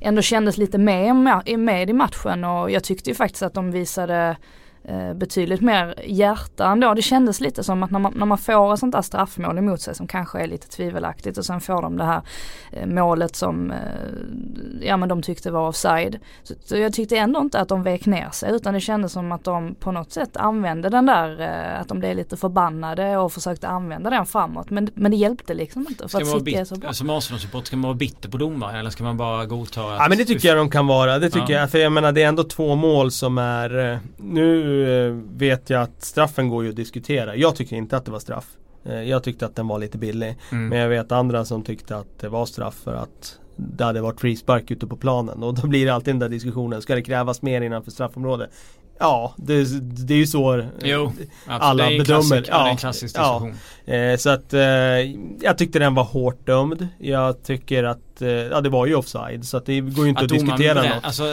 [SPEAKER 2] ändå kändes lite med, med i matchen och jag tyckte ju faktiskt att de visade betydligt mer hjärta ändå. Det kändes lite som att när man, när man får ett sånt där straffmål emot sig som kanske är lite tvivelaktigt och sen får de det här eh, målet som eh, ja men de tyckte var offside. Så, så, jag tyckte ändå inte att de vek ner sig utan det kändes som att de på något sätt använde den där att de blev lite förbannade och försökte använda den framåt. Men, men det hjälpte liksom inte.
[SPEAKER 1] För ska att City är så bra. Som Arsenal-support ska man vara bitter på domare eller ska man bara godta att...
[SPEAKER 3] Ja men det tycker jag de kan vara. Det tycker ja. jag. För jag menar det är ändå två mål som är nu Eh, vet jag att straffen går ju att diskutera. Jag tycker inte att det var straff. Eh, jag tyckte att den var lite billig. Mm. Men jag vet andra som tyckte att det var straff för att det hade varit frispark ute på planen. Och då blir det alltid den där diskussionen. Ska det krävas mer innanför straffområdet? Ja, det, det är ju så eh, jo, alla bedömer. Klassik,
[SPEAKER 1] ja, det är en klassisk diskussion.
[SPEAKER 3] Ja. Eh, så att eh, jag tyckte den var hårt dömd. Jag tycker att, eh, ja det var ju offside så att det går ju inte att, att diskutera något.
[SPEAKER 1] Alltså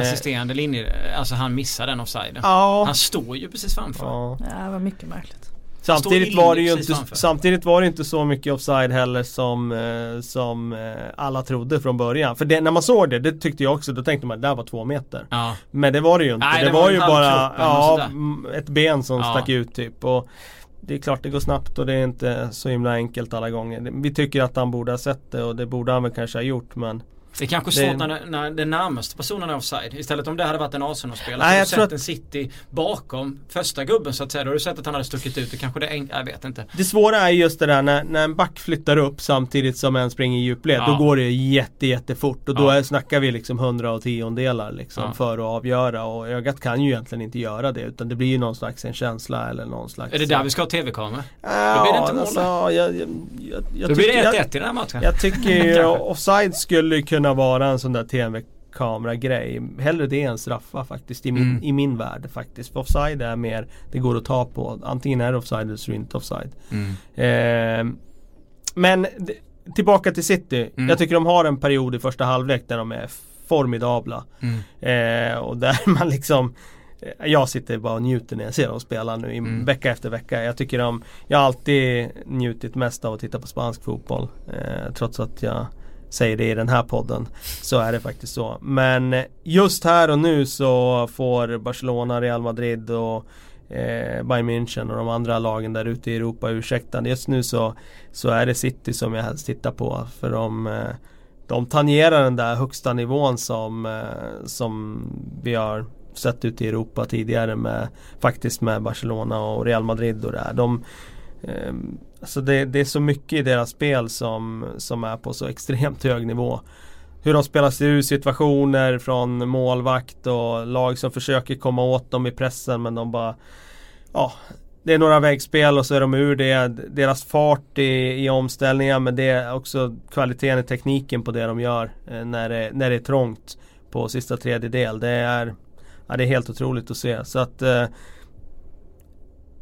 [SPEAKER 1] assisterande linje, alltså han missar den offsiden. Ja. Han står ju precis framför.
[SPEAKER 2] Ja, ja det var mycket märkligt.
[SPEAKER 3] Samtidigt var, det ju inte, samtidigt var det inte så mycket offside heller som, eh, som eh, alla trodde från början. För det, när man såg det, det tyckte jag också, då tänkte man att det där var två meter. Ja. Men det var det ju inte. Nej, det, det, var, var ju bara ja, ett ben som ja. stack ut typ. Och det är klart det går snabbt och det är inte så himla enkelt alla gånger. Vi tycker att han borde ha sett det och det borde han väl kanske ha gjort men
[SPEAKER 1] det är kanske svårt när, när den närmaste personen är offside. Istället om det hade varit en Arsenal-spelare. Nej, jag tror sett en City bakom första gubben så att säga. Då har du sett att han hade stuckit ut. Det kanske det är, jag vet inte.
[SPEAKER 3] Det svåra är just det där när, när en back flyttar upp samtidigt som en springer i djupled. Ja. Då går det jätte jättefort och då ja. snackar vi liksom hundra och tiondelar liksom ja. för att avgöra. Och ögat kan ju egentligen inte göra det utan det blir ju någon slags en känsla eller någon slags
[SPEAKER 1] Är det där vi ska ha tv-kamera?
[SPEAKER 3] Ja, då blir det inte mål alltså, jag, jag,
[SPEAKER 1] jag, jag, Då blir det 1-1 i den här matchen.
[SPEAKER 3] Jag tycker ju offside skulle kunna vara en sån där tv-kamera-grej. Hellre det än straffa faktiskt i min, mm. i min värld faktiskt. För offside är mer, det går att ta på. Antingen är det offside eller så är det inte offside. Mm. Eh, men tillbaka till City. Mm. Jag tycker de har en period i första halvlek där de är formidabla. Mm. Eh, och där man liksom jag sitter bara och njuter när jag ser dem spela nu i mm. vecka efter vecka. Jag tycker de, jag har alltid njutit mest av att titta på spansk fotboll. Eh, trots att jag säger det i den här podden. Så är det faktiskt så. Men eh, just här och nu så får Barcelona, Real Madrid och eh, Bayern München och de andra lagen där ute i Europa ursäkta. Just nu så, så är det City som jag helst tittar på. För de, eh, de tangerar den där högsta nivån som, eh, som vi har sett ute i Europa tidigare med faktiskt med Barcelona och Real Madrid och det här. De, alltså det, det, är så mycket i deras spel som, som är på så extremt hög nivå. hur de spelar sig ur situationer från målvakt och lag som försöker komma åt dem i pressen men de bara Ja Det är några vägspel och så är de ur det. Deras fart i, i omställningar men det är också kvaliteten i tekniken på det de gör eh, när, det, när det är trångt på sista tredjedel. Det är, ja, det är helt otroligt att se. Så att eh,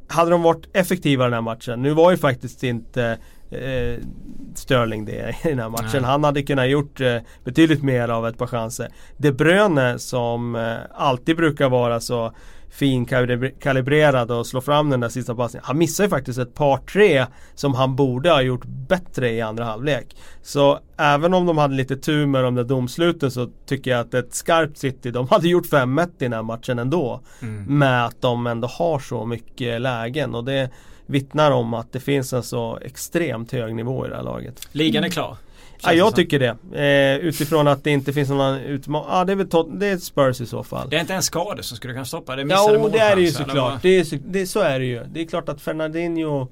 [SPEAKER 3] hade de varit effektiva den här matchen. Nu var ju faktiskt inte eh, Sterling det i den här matchen. Nej. Han hade kunnat gjort eh, betydligt mer av ett par chanser. De Bruyne som eh, alltid brukar vara så finkalibrerad och slå fram den där sista passningen. Han missar ju faktiskt ett par tre som han borde ha gjort bättre i andra halvlek. Så även om de hade lite tur med de där domsluten så tycker jag att ett skarpt City, de hade gjort 5-1 i den här matchen ändå. Mm. Med att de ändå har så mycket lägen och det vittnar om att det finns en så extremt hög nivå i det här laget.
[SPEAKER 1] Ligan är klar?
[SPEAKER 3] Ja, jag tycker det. Eh, utifrån att det inte finns någon utmaning. Ja, det är väl tot- det är Spurs i så fall.
[SPEAKER 1] Det är inte en skada som skulle kunna stoppa det?
[SPEAKER 3] Ja, det är det ju såklart. Det är, det, så är det ju. Det är klart att Fernandinho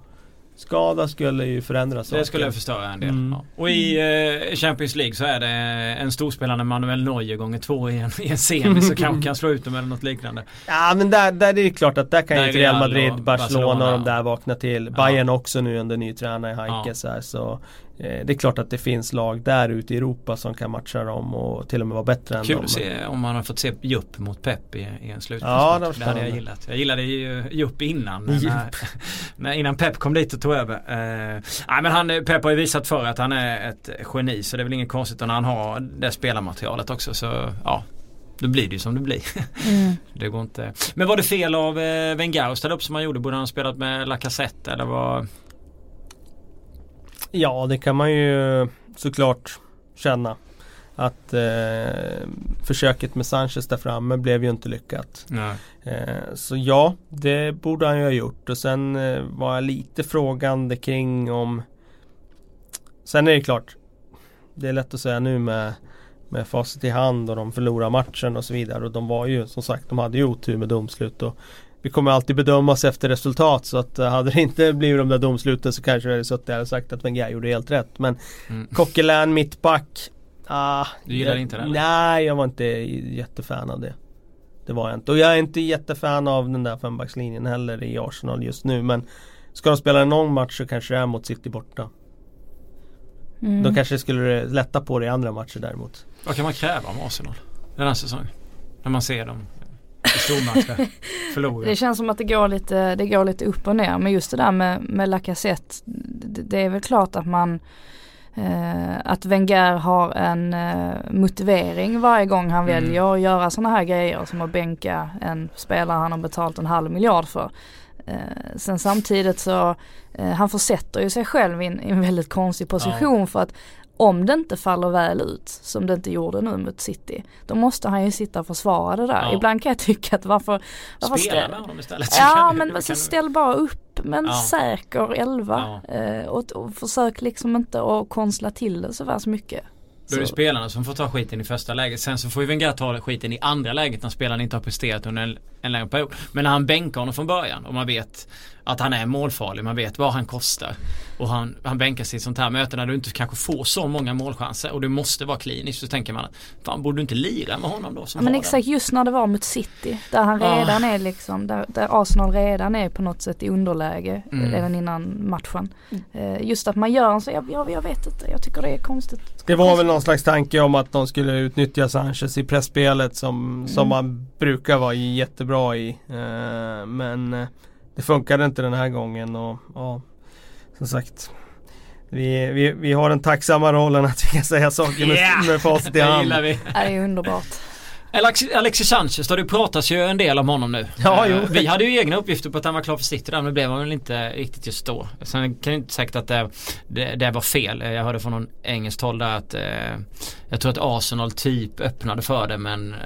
[SPEAKER 3] Skada skulle ju förändra saker.
[SPEAKER 1] Det skulle förstöra en del. Mm. Ja. Och i eh, Champions League så är det en storspelande Manuel Neuer gånger två i en, i en semi så kanske kan slå ut dem eller något liknande.
[SPEAKER 3] Ja men där, där är det klart att där kan ju Real Madrid, Barcelona, Barcelona och de där vakna till. Ja. Bayern också nu under ny tränare Heinkes ja. här så det är klart att det finns lag där ute i Europa som kan matcha dem och till och med vara än
[SPEAKER 1] Kul
[SPEAKER 3] dem.
[SPEAKER 1] Kul att se om man har fått se Jupp mot Pep i, i en
[SPEAKER 3] slutspelsmatch. Ja,
[SPEAKER 1] det, det hade jag gillat. Jag gillade ju Jupp innan. Jupp. När, innan Pep kom dit och tog över. Eh, nej, men han, Pep har ju visat för att han är ett geni så det är väl inget konstigt när han har det spelarmaterialet också. Så ja, då blir det ju som det blir. Mm. det går inte. Men var det fel av eh, Wenger att ställa upp som han gjorde? Borde han ha spelat med Lacazette eller vad?
[SPEAKER 3] Ja, det kan man ju såklart känna. Att eh, försöket med Sanchez där framme blev ju inte lyckat. Eh, så ja, det borde han ju ha gjort. Och sen eh, var jag lite frågande kring om Sen är det klart Det är lätt att säga nu med Med facit i hand och de förlorar matchen och så vidare. Och de var ju som sagt, de hade ju otur med domslut. Och vi kommer alltid bedömas efter resultat så att uh, hade det inte blivit de där domsluten så kanske vi hade suttit där och sagt att Wenger gjorde helt rätt. Men mm. Coquelin mittback. Ah,
[SPEAKER 1] du gillar jag, inte det?
[SPEAKER 3] Nej, jag var inte jättefan av det. Det var jag inte. Och jag är inte jättefan av den där fembackslinjen heller i Arsenal just nu. Men ska de spela någon match så kanske det är mot City borta. Mm. Då kanske skulle lätta på det i andra matcher däremot.
[SPEAKER 1] Vad kan man kräva av Arsenal den här säsongen? När man ser dem stormatcher. Förlorar.
[SPEAKER 2] Det känns som att det går lite, det går lite upp och ner. Men just det där med, med Lacazette. Det, det är väl klart att man eh, att Wenger har en eh, motivering varje gång han mm. väljer att göra sådana här grejer som att bänka en spelare han har betalt en halv miljard för. Eh, sen samtidigt så, eh, han försätter ju sig själv i en, i en väldigt konstig position ja. för att om det inte faller väl ut, som det inte gjorde nu mot City, då måste han ju sitta och försvara det där. Ja. Ibland kan jag tycka att varför... varför
[SPEAKER 1] Spela med honom istället.
[SPEAKER 2] Ja men kan... ställ bara upp med en ja. säker elva ja. eh, och, och försök liksom inte att konstla till det så värst mycket.
[SPEAKER 1] Då är det spelarna som får ta skiten i första läget. Sen så får ju Wenger ta skiten i andra läget när spelaren inte har presterat under en, en längre period. Men när han bänkar honom från början och man vet att han är målfarlig. Man vet vad han kostar. Och han, han bänkas i ett sånt här möte när du inte kanske får så många målchanser och du måste vara klinisk. Så tänker man att fan borde du inte lira med honom då?
[SPEAKER 2] ja, men exakt just när det var mot City. Där han redan ah. är liksom, där, där, Arsenal redan är på något sätt i underläge mm. redan innan matchen. Mm. just att man gör en så, jag, jag, jag, vet inte, jag tycker det är konstigt.
[SPEAKER 3] Det var väl någon slags tanke om att de skulle utnyttja Sanchez i pressspelet som, mm. som man brukar vara jättebra i. Uh, men det funkade inte den här gången och ja, som sagt. Vi, vi, vi har den tacksamma rollen att vi kan säga saker med, yeah! med facit i hand.
[SPEAKER 2] Det, det är underbart.
[SPEAKER 1] Alexis Sanchez, det pratas ju en del om honom nu.
[SPEAKER 3] Ja, jo.
[SPEAKER 1] Vi hade ju egna uppgifter på att han var klar för City där, men det blev han väl inte riktigt just då. Sen kan jag inte säkert att det, det, det, var fel. Jag hörde från någon engelskt håll där att eh, jag tror att Arsenal typ öppnade för det men eh,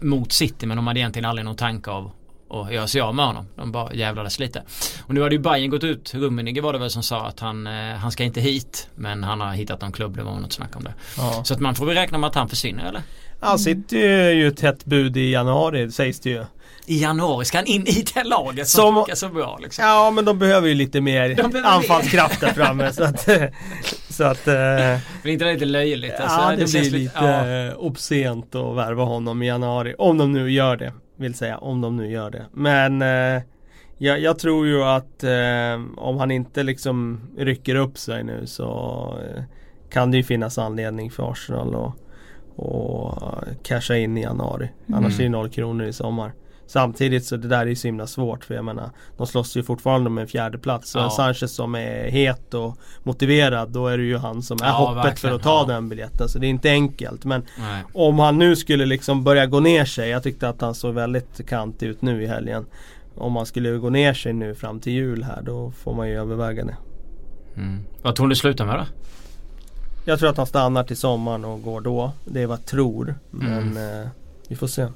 [SPEAKER 1] mot City men de hade egentligen aldrig någon tanke av och göra sig av med honom. De bara jävlades lite. Och nu hade ju Bayern gått ut, Rummenigge var det väl som sa att han, eh, han ska inte hit. Men han har hittat någon klubb, det var något snack om det. Ja. Så att man får väl räkna med att han försvinner eller?
[SPEAKER 3] Han sitter ju ett tätt bud i januari sägs det ju.
[SPEAKER 1] I januari ska han in i det laget som, som funkar så bra liksom.
[SPEAKER 3] Ja men de behöver ju lite mer anfallskraft där framme. så att, så att... Eh,
[SPEAKER 1] Blir inte det lite löjligt?
[SPEAKER 3] Alltså, ja, det, det blir lite ja. obscent att värva honom i januari. Om de nu gör det. Vill säga, om de nu gör det. Men eh, jag, jag, tror ju att eh, om han inte liksom rycker upp sig nu så eh, kan det ju finnas anledning för Arsenal att och casha in i januari. Mm. Annars är det noll kronor i sommar. Samtidigt så det där är ju så himla svårt för jag menar De slåss ju fortfarande med en fjärde plats Så ja. Sanchez som är het och motiverad Då är det ju han som är ja, hoppet verkligen. för att ta ja. den biljetten Så det är inte enkelt men Nej. Om han nu skulle liksom börja gå ner sig Jag tyckte att han såg väldigt kant ut nu i helgen Om han skulle gå ner sig nu fram till jul här då får man ju överväga det
[SPEAKER 1] mm. Vad tror du slutar med då?
[SPEAKER 3] Jag tror att han stannar till sommaren och går då. Det är vad jag tror. Men mm. eh, vi får se.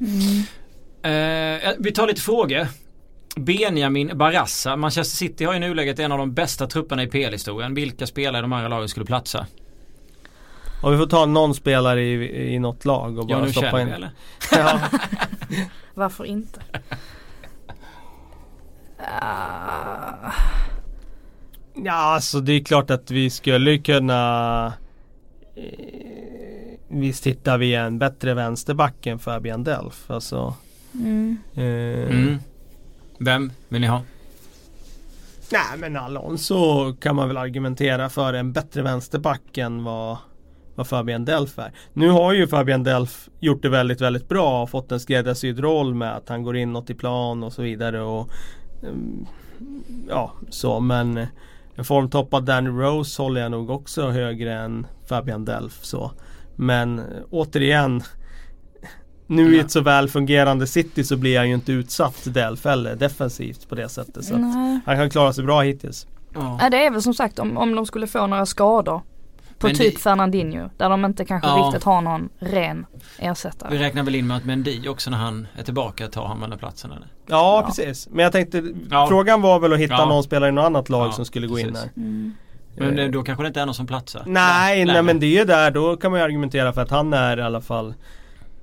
[SPEAKER 1] Mm. Eh, vi tar lite frågor. Benjamin Barassa. Manchester City har i nuläget en av de bästa trupperna i PL-historien. Vilka spelare i de andra lagen skulle platsa?
[SPEAKER 3] Om vi får ta någon spelare i, i något lag och bara ja, stoppa in. eller? ja.
[SPEAKER 2] Varför inte? Uh...
[SPEAKER 3] Ja, alltså det är klart att vi skulle kunna eh, Visst hittar vi en bättre vänsterback än Fabian Delf. Alltså, mm.
[SPEAKER 1] Eh, mm. Vem vill ni ha?
[SPEAKER 3] Nej men Alonso kan man väl argumentera för en bättre vänsterback än vad, vad Fabian Delf är. Nu har ju Fabian Delf gjort det väldigt väldigt bra och fått en skräddarsydd roll med att han går inåt i plan och så vidare. Och, um, ja så men en formtoppad Danny Rose håller jag nog också högre än Fabian Delf. Så. Men återigen nu i ett så väl fungerande City så blir han ju inte utsatt Delf heller defensivt på det sättet. Så han kan klara sig bra hittills.
[SPEAKER 2] Ja. det är väl som sagt om, om de skulle få några skador på Men typ det... Fernandinho där de inte kanske ja. riktigt har någon ren ersättare.
[SPEAKER 1] Vi räknar väl in med att Mendy också när han är tillbaka tar han väl platsen eller?
[SPEAKER 3] Ja, ja, precis. Men jag tänkte frågan var väl att hitta någon spelare i något annat lag som skulle gå in där. Mm.
[SPEAKER 1] Men eh, då kanske det inte är någon som platsar?
[SPEAKER 3] Nej, nej, nej men det är där. Då kan man ju argumentera för att han är i alla fall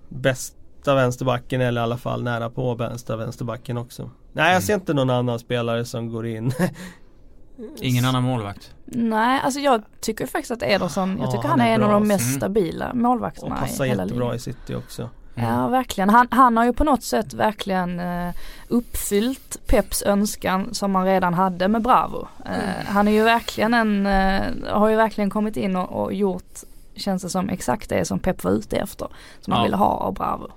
[SPEAKER 3] bästa vänsterbacken eller i alla fall nära på bästa vänsterbacken också. Nej, jag mm. ser inte någon annan spelare som går in.
[SPEAKER 1] Ingen annan målvakt?
[SPEAKER 2] Nej, alltså jag tycker faktiskt att Ederson, jag tycker ja, han, är, är en av de mest mm. stabila målvakterna
[SPEAKER 3] Och passar jättebra i City också.
[SPEAKER 2] Mm. Ja verkligen. Han, han har ju på något sätt verkligen uh, uppfyllt Peps önskan som han redan hade med Bravo. Uh, mm. Han är ju verkligen en, uh, har ju verkligen kommit in och, och, gjort Känns det som exakt det som Pep var ute efter. Som ja. han ville ha av Bravo.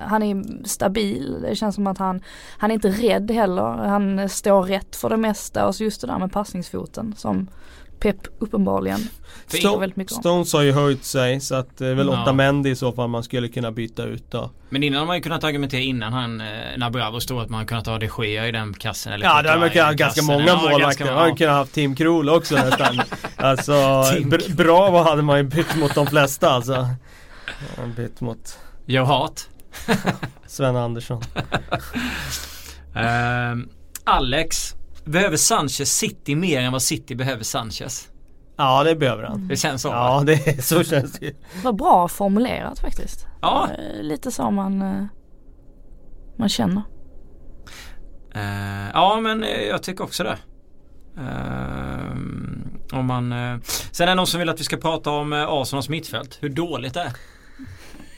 [SPEAKER 2] han är stabil, det känns som att han, han är inte rädd heller. Han står rätt för det mesta och så just det där med passningsfoten som Pep uppenbarligen
[SPEAKER 3] Sto väldigt mycket om. Stones har ju höjt sig så att det är väl ja. Mendy i så fall man skulle kunna byta ut då.
[SPEAKER 1] Men innan har man ju kunnat argumentera innan han, eh, när Bravo stod att man kunnat ha de Gea i den kassen. Eller
[SPEAKER 3] ja det hade man kunnat ha ganska många ja, målvakter. Man hade kunnat ha Tim Krul också nästan. alltså Bravo hade man ju bytt mot de flesta alltså. Man bytt mot
[SPEAKER 1] Joe Hart.
[SPEAKER 3] Sven Andersson.
[SPEAKER 1] uh, Alex Behöver Sanchez City mer än vad City behöver Sanchez?
[SPEAKER 3] Ja det behöver han.
[SPEAKER 1] Det känns så?
[SPEAKER 3] Ja det, så känns det ju.
[SPEAKER 2] Vad bra formulerat faktiskt. Ja. Lite så man, eh, man känner.
[SPEAKER 1] Uh, ja men eh, jag tycker också det. Uh, om man, uh, sen är det någon som vill att vi ska prata om Arsenals mittfält. Hur dåligt det är.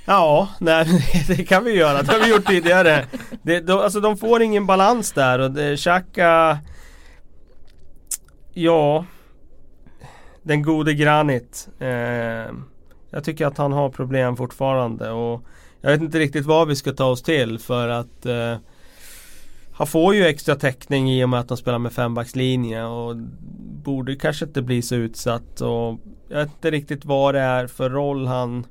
[SPEAKER 3] Ja, nej, det kan vi göra. Det har vi gjort tidigare. Det, de, alltså de får ingen balans där och det, Xhaka Ja. Den gode Granit eh, Jag tycker att han har problem fortfarande och Jag vet inte riktigt vad vi ska ta oss till för att eh, Han får ju extra täckning i och med att han spelar med fembackslinje och Borde kanske inte bli så utsatt och Jag vet inte riktigt vad det är för roll han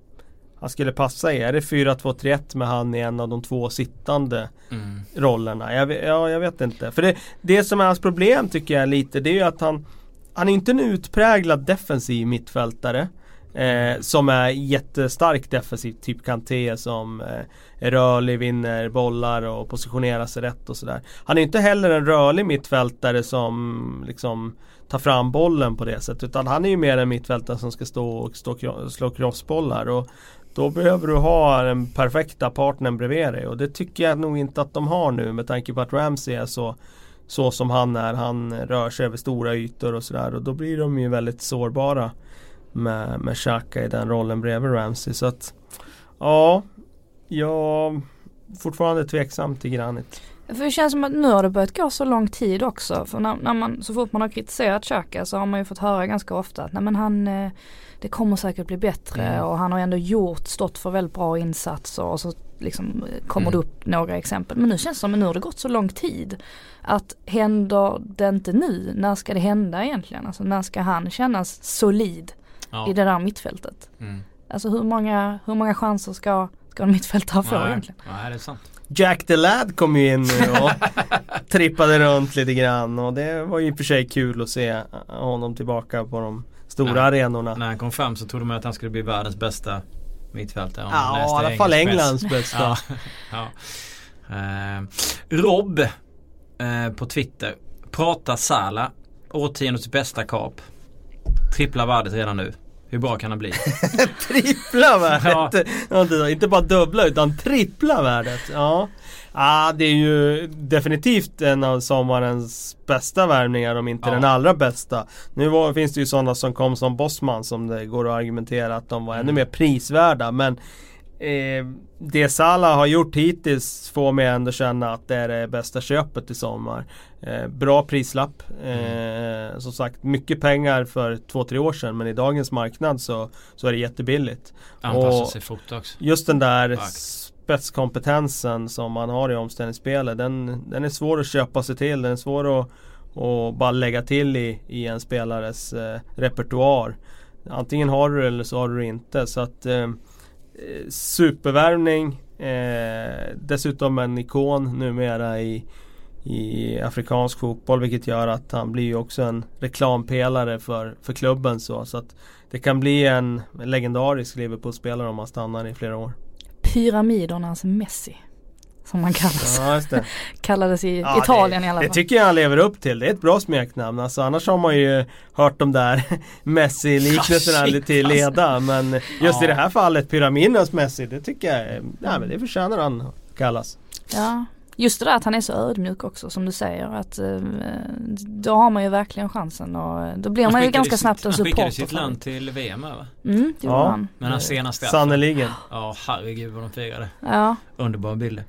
[SPEAKER 3] han skulle passa i? Är det 4-2-3-1 med han i en av de två sittande mm. rollerna? Jag, ja, jag vet inte. För det, det som är hans problem tycker jag lite det är ju att han Han är inte en utpräglad defensiv mittfältare. Eh, som är jättestark defensivt, typ Kanté som eh, är rörlig, vinner bollar och positionerar sig rätt och sådär. Han är inte heller en rörlig mittfältare som liksom tar fram bollen på det sättet. Utan han är ju mer en mittfältare som ska stå och stå, slå crossbollar. Och då behöver du ha den perfekta partnern bredvid dig och det tycker jag nog inte att de har nu med tanke på att Ramsey är så så som han är. Han rör sig över stora ytor och sådär och då blir de ju väldigt sårbara med, med Xhaka i den rollen bredvid Ramsey. Så att ja, jag fortfarande tveksam till Granit.
[SPEAKER 2] För det känns som att nu har det börjat gå så lång tid också. För när, när man, så fort man har kritiserat Xhaka så har man ju fått höra ganska ofta att nej men han eh, det kommer säkert bli bättre mm. och han har ändå gjort, stått för väldigt bra insatser och så liksom kommer mm. det upp några exempel. Men nu känns det som att nu har det gått så lång tid. Att händer det inte nu, när ska det hända egentligen? Alltså när ska han kännas solid ja. i det där mittfältet? Mm. Alltså hur många, hur många chanser ska, ska en mittfältare få
[SPEAKER 1] Nej.
[SPEAKER 2] egentligen?
[SPEAKER 1] Nej, det är sant.
[SPEAKER 3] Jack the Lad kom ju in nu och trippade runt lite grann och det var ju i och för sig kul att se honom tillbaka på de stora
[SPEAKER 1] när,
[SPEAKER 3] arenorna.
[SPEAKER 1] När han kom fram så trodde man att han skulle bli världens bästa mittfältare.
[SPEAKER 3] Ja, i alla fall Englands bästa. ja, ja.
[SPEAKER 1] Eh, Rob eh, på Twitter. Pratar Sala årtiondets bästa kap. Trippla värdet redan nu. Hur bra kan han bli?
[SPEAKER 3] trippla värdet! Ja. Inte bara dubbla utan trippla värdet. Ja. Ah, det är ju definitivt en av sommarens bästa värvningar om inte ja. den allra bästa. Nu var, finns det ju sådana som kom som Bosman som det går att argumentera att de var mm. ännu mer prisvärda. Men eh, det Salah har gjort hittills får mig ändå känna att det är det bästa köpet i sommar. Eh, bra prislapp. Mm. Eh, som sagt mycket pengar för två, tre år sedan men i dagens marknad så, så är det jättebilligt.
[SPEAKER 1] Anpassar sig fort också.
[SPEAKER 3] Just den där spetskompetensen som man har i omställningsspelet den, den är svår att köpa sig till. Den är svår att att bara lägga till i, i en spelares eh, repertoar. Antingen har du det eller så har du det inte. Så att eh, Supervärvning eh, Dessutom en ikon numera i, i afrikansk fotboll vilket gör att han blir också en reklampelare för, för klubben så, så att det kan bli en legendarisk Liverpool-spelare om han stannar i flera år
[SPEAKER 2] pyramidernas Messi. Som man kallas.
[SPEAKER 3] Ja, just det.
[SPEAKER 2] Kallades i ja, Italien
[SPEAKER 3] det,
[SPEAKER 2] i alla fall.
[SPEAKER 3] Det tycker jag han lever upp till. Det är ett bra smeknamn. Alltså, annars har man ju hört de där Messi-liknelserna ja, till leda. Men just ja. i det här fallet Pyramidernas Messi. Det tycker jag, ja, men det förtjänar han kallas.
[SPEAKER 2] Ja, Just det där att han är så ödmjuk också som du säger att eh, då har man ju verkligen chansen och då blir man, man ju ganska snabbt en supporter. Han
[SPEAKER 1] skickade sitt land till VM va?
[SPEAKER 2] Mm, det ja. han.
[SPEAKER 1] Men hans senaste
[SPEAKER 3] Sannerligen.
[SPEAKER 1] Ja herregud vad de firade.
[SPEAKER 2] Ja.
[SPEAKER 1] Underbara bilder.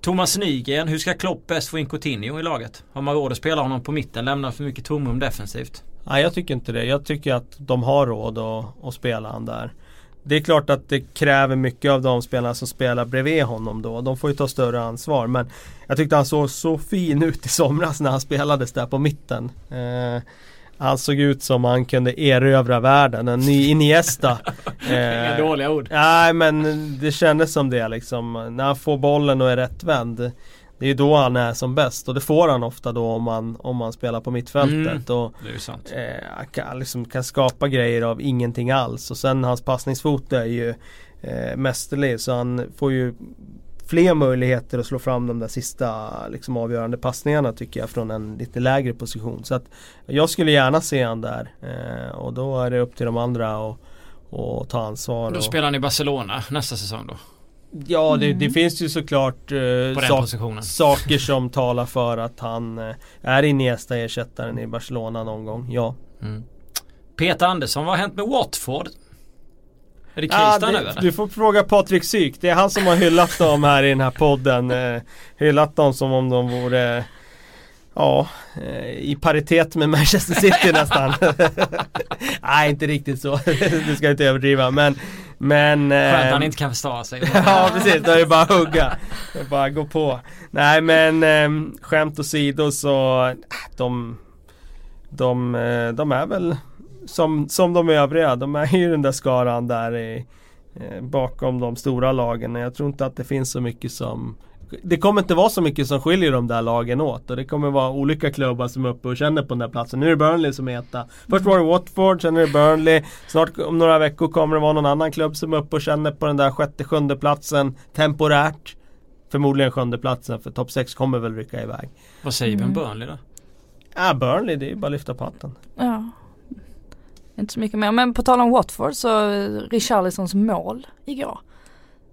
[SPEAKER 1] Thomas Nygren, hur ska Klopp bäst få in Coutinho i laget? Har man råd att spela honom på mitten? Lämnar för mycket tomrum defensivt?
[SPEAKER 3] Nej jag tycker inte det. Jag tycker att de har råd att, att spela han där. Det är klart att det kräver mycket av de spelarna som spelar bredvid honom då. De får ju ta större ansvar. Men jag tyckte han såg så fin ut i somras när han spelades där på mitten. Eh, han såg ut som han kunde erövra världen, en ny Iniesta.
[SPEAKER 1] eh, Inga dåliga ord.
[SPEAKER 3] Nej men det kändes som det liksom. När han får bollen och är rättvänd. Det är då han är som bäst och det får han ofta då om man, om man spelar på mittfältet. Mm, och. Eh, kan, liksom, kan skapa grejer av ingenting alls. Och sen hans passningsfot är ju eh, mästerlig så han får ju fler möjligheter att slå fram de där sista liksom, avgörande passningarna tycker jag från en lite lägre position. Så att jag skulle gärna se han där eh, och då är det upp till de andra att och ta ansvar.
[SPEAKER 1] Då
[SPEAKER 3] och...
[SPEAKER 1] spelar han i Barcelona nästa säsong då?
[SPEAKER 3] Ja det, det, mm. finns ju såklart eh, sak, saker som talar för att han eh, är Iniesta ersättaren i Barcelona någon gång, ja. Mm.
[SPEAKER 1] Peter Andersson, vad har hänt med Watford? Är det kris ja, där nu eller?
[SPEAKER 3] Du får fråga Patrik Syk. Det är han som har hyllat dem här i den här podden. Eh, hyllat dem som om de vore Ja, eh, i paritet med Manchester City nästan. Nej, inte riktigt så. du ska inte överdriva. Men, men
[SPEAKER 1] Skönt att han eh, inte kan förstå sig.
[SPEAKER 3] ja, precis. Det är ju bara att hugga. Det är bara att gå på. Nej, men eh, skämt åsido så de, de, de är väl som, som de övriga. De är ju den där skaran där i, bakom de stora lagen. Jag tror inte att det finns så mycket som det kommer inte vara så mycket som skiljer de där lagen åt och det kommer vara olika klubbar som är uppe och känner på den där platsen. Nu är det Burnley som är etta. Först var det Watford, sen är det Burnley. Snart om några veckor kommer det vara någon annan klubb som är uppe och känner på den där sjätte, sjunde platsen temporärt. Förmodligen sjunde platsen för topp 6 kommer väl rycka iväg.
[SPEAKER 1] Vad säger vi om mm. Burnley då?
[SPEAKER 3] Ja Burnley det är ju bara att lyfta på hatten.
[SPEAKER 2] Ja. Inte så mycket mer men på tal om Watford så Richarlisons mål igår.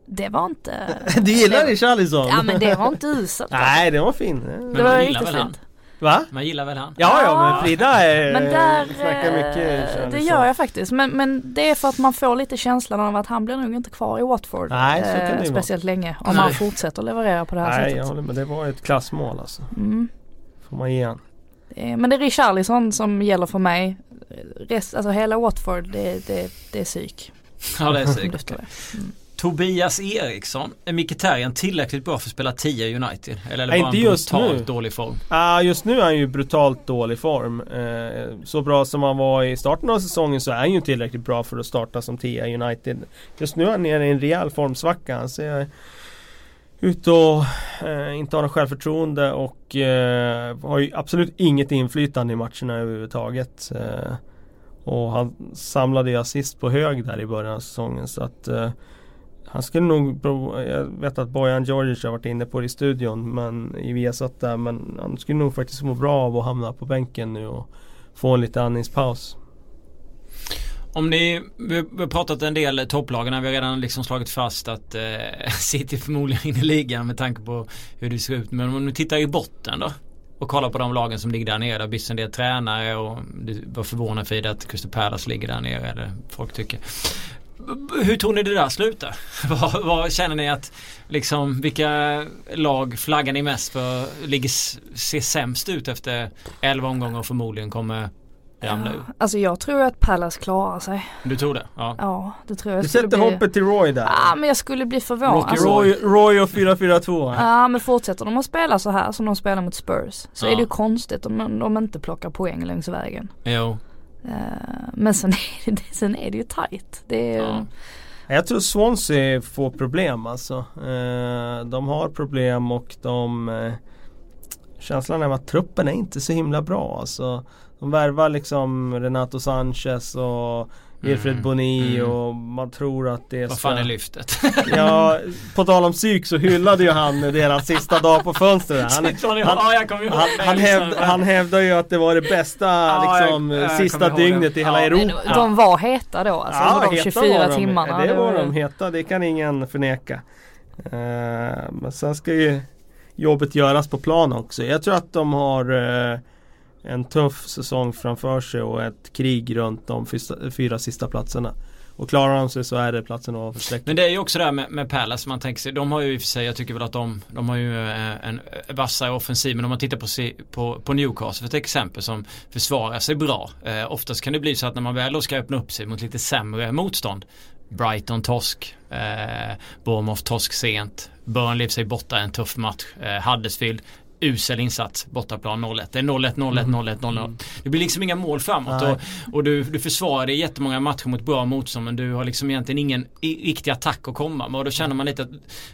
[SPEAKER 2] Det var inte...
[SPEAKER 3] du gillar Richarlison?
[SPEAKER 2] Ja men det var inte uselt.
[SPEAKER 3] Nej det var fin.
[SPEAKER 1] Men det var riktigt fint.
[SPEAKER 3] Va?
[SPEAKER 1] Man gillar väl han?
[SPEAKER 3] Ja, ja men Frida är,
[SPEAKER 2] men där,
[SPEAKER 3] snackar mycket
[SPEAKER 2] eh, Det gör jag faktiskt. Men, men det är för att man får lite känslan av att han blir nog inte kvar i Watford.
[SPEAKER 3] Nej, så kan det
[SPEAKER 2] eh, speciellt
[SPEAKER 3] vara.
[SPEAKER 2] länge. Om han fortsätter leverera på det här
[SPEAKER 3] Nej,
[SPEAKER 2] sättet.
[SPEAKER 3] Nej, jag håller med. Det var ett klassmål alltså.
[SPEAKER 2] Mm.
[SPEAKER 3] Får man ge han.
[SPEAKER 2] Men det är Richarlison som gäller för mig. Rest, alltså hela Watford, det, det, det är psyk.
[SPEAKER 1] Ja det är psyk. Mm. Tobias Eriksson, är Mkhitaryan tillräckligt bra för att spela 10 i United? Eller är det bara
[SPEAKER 3] inte
[SPEAKER 1] en brutalt
[SPEAKER 3] nu.
[SPEAKER 1] dålig form?
[SPEAKER 3] Ja uh, just nu är han ju brutalt dålig form. Uh, så bra som han var i starten av säsongen så är han ju tillräckligt bra för att starta som 10 i United. Just nu är han nere i en rejäl formsvacka. Han ser ut och uh, inte har något självförtroende och uh, har ju absolut inget inflytande i matcherna överhuvudtaget. Uh, och han samlade ju assist på hög där i början av säsongen så att han skulle nog, jag vet att Bojan Djordjic har varit inne på det i studion men i Viasat där men han skulle nog faktiskt må bra av att hamna på bänken nu och få en lite andningspaus.
[SPEAKER 1] Om ni, vi har pratat en del topplagen, vi har redan liksom slagit fast att eh, City förmodligen vinner ligan med tanke på hur det ser ut. Men om ni tittar i botten då? Och kollar på de lagen som ligger där nere. Det har bytts en del tränare och du var förvånad för att Crystal Palace ligger där nere. Eller folk tycker. Hur tror ni det där slutar? vad, vad, känner ni att liksom vilka lag flaggar ni mest för ligger, ser sämst ut efter 11 omgångar och förmodligen kommer ramla ur?
[SPEAKER 2] Alltså jag tror att Palace klarar sig.
[SPEAKER 1] Du tror det? Ja.
[SPEAKER 2] Ja det tror jag.
[SPEAKER 3] Du sätter bli... hoppet till Roy där?
[SPEAKER 2] Ja men jag skulle bli förvånad.
[SPEAKER 3] Alltså, Roy, Roy och 4-4-2
[SPEAKER 2] Ja men fortsätter de att spela så här som de spelar mot Spurs så ja. är det ju konstigt om de inte plockar poäng längs vägen.
[SPEAKER 1] Jo.
[SPEAKER 2] Eh, men sen är, det, sen är det ju tight. Det är, ja.
[SPEAKER 3] Jag tror Swansea får problem alltså. Eh, de har problem och de eh, Känslan är att truppen är inte så himla bra alltså. De värvar liksom Renato Sanchez och Wilfred mm. Boni mm. och man tror att det
[SPEAKER 1] Vad fan är lyftet?
[SPEAKER 3] ja, på tal om psyk så hyllade ju han deras sista dag på fönstret. Han, han, han, han, hävd, han hävdar ju att det var det bästa liksom, jag, jag sista dygnet i hela Europa.
[SPEAKER 2] De var heta då alltså, ja, de 24 de. timmarna.
[SPEAKER 3] Det var de heta, det kan ingen förneka. Uh, men sen ska ju jobbet göras på plan också. Jag tror att de har uh, en tuff säsong framför sig och ett krig runt de fyra sista platserna. Och klarar de sig så är det platsen att strecket.
[SPEAKER 1] Men det är ju också det här med, med Palace. Man tänker sig, de har ju i och för sig, jag tycker väl att de, de har ju eh, en vassare offensiv. Men om man tittar på, på, på Newcastle för ett exempel som försvarar sig bra. Eh, oftast kan det bli så att när man väl då ska öppna upp sig mot lite sämre motstånd. Brighton torsk, eh, Bournemouth torsk sent. Burnley sig borta en tuff match. Eh, Huddersfield usel insats bortaplan 0-1. Det är 0-1, 0-1, 0-1, 0-0. Det blir liksom inga mål framåt och, och, du, du försvarar dig jättemånga matcher mot bra motstånd men du har liksom egentligen ingen riktig attack att komma med och då känner man lite att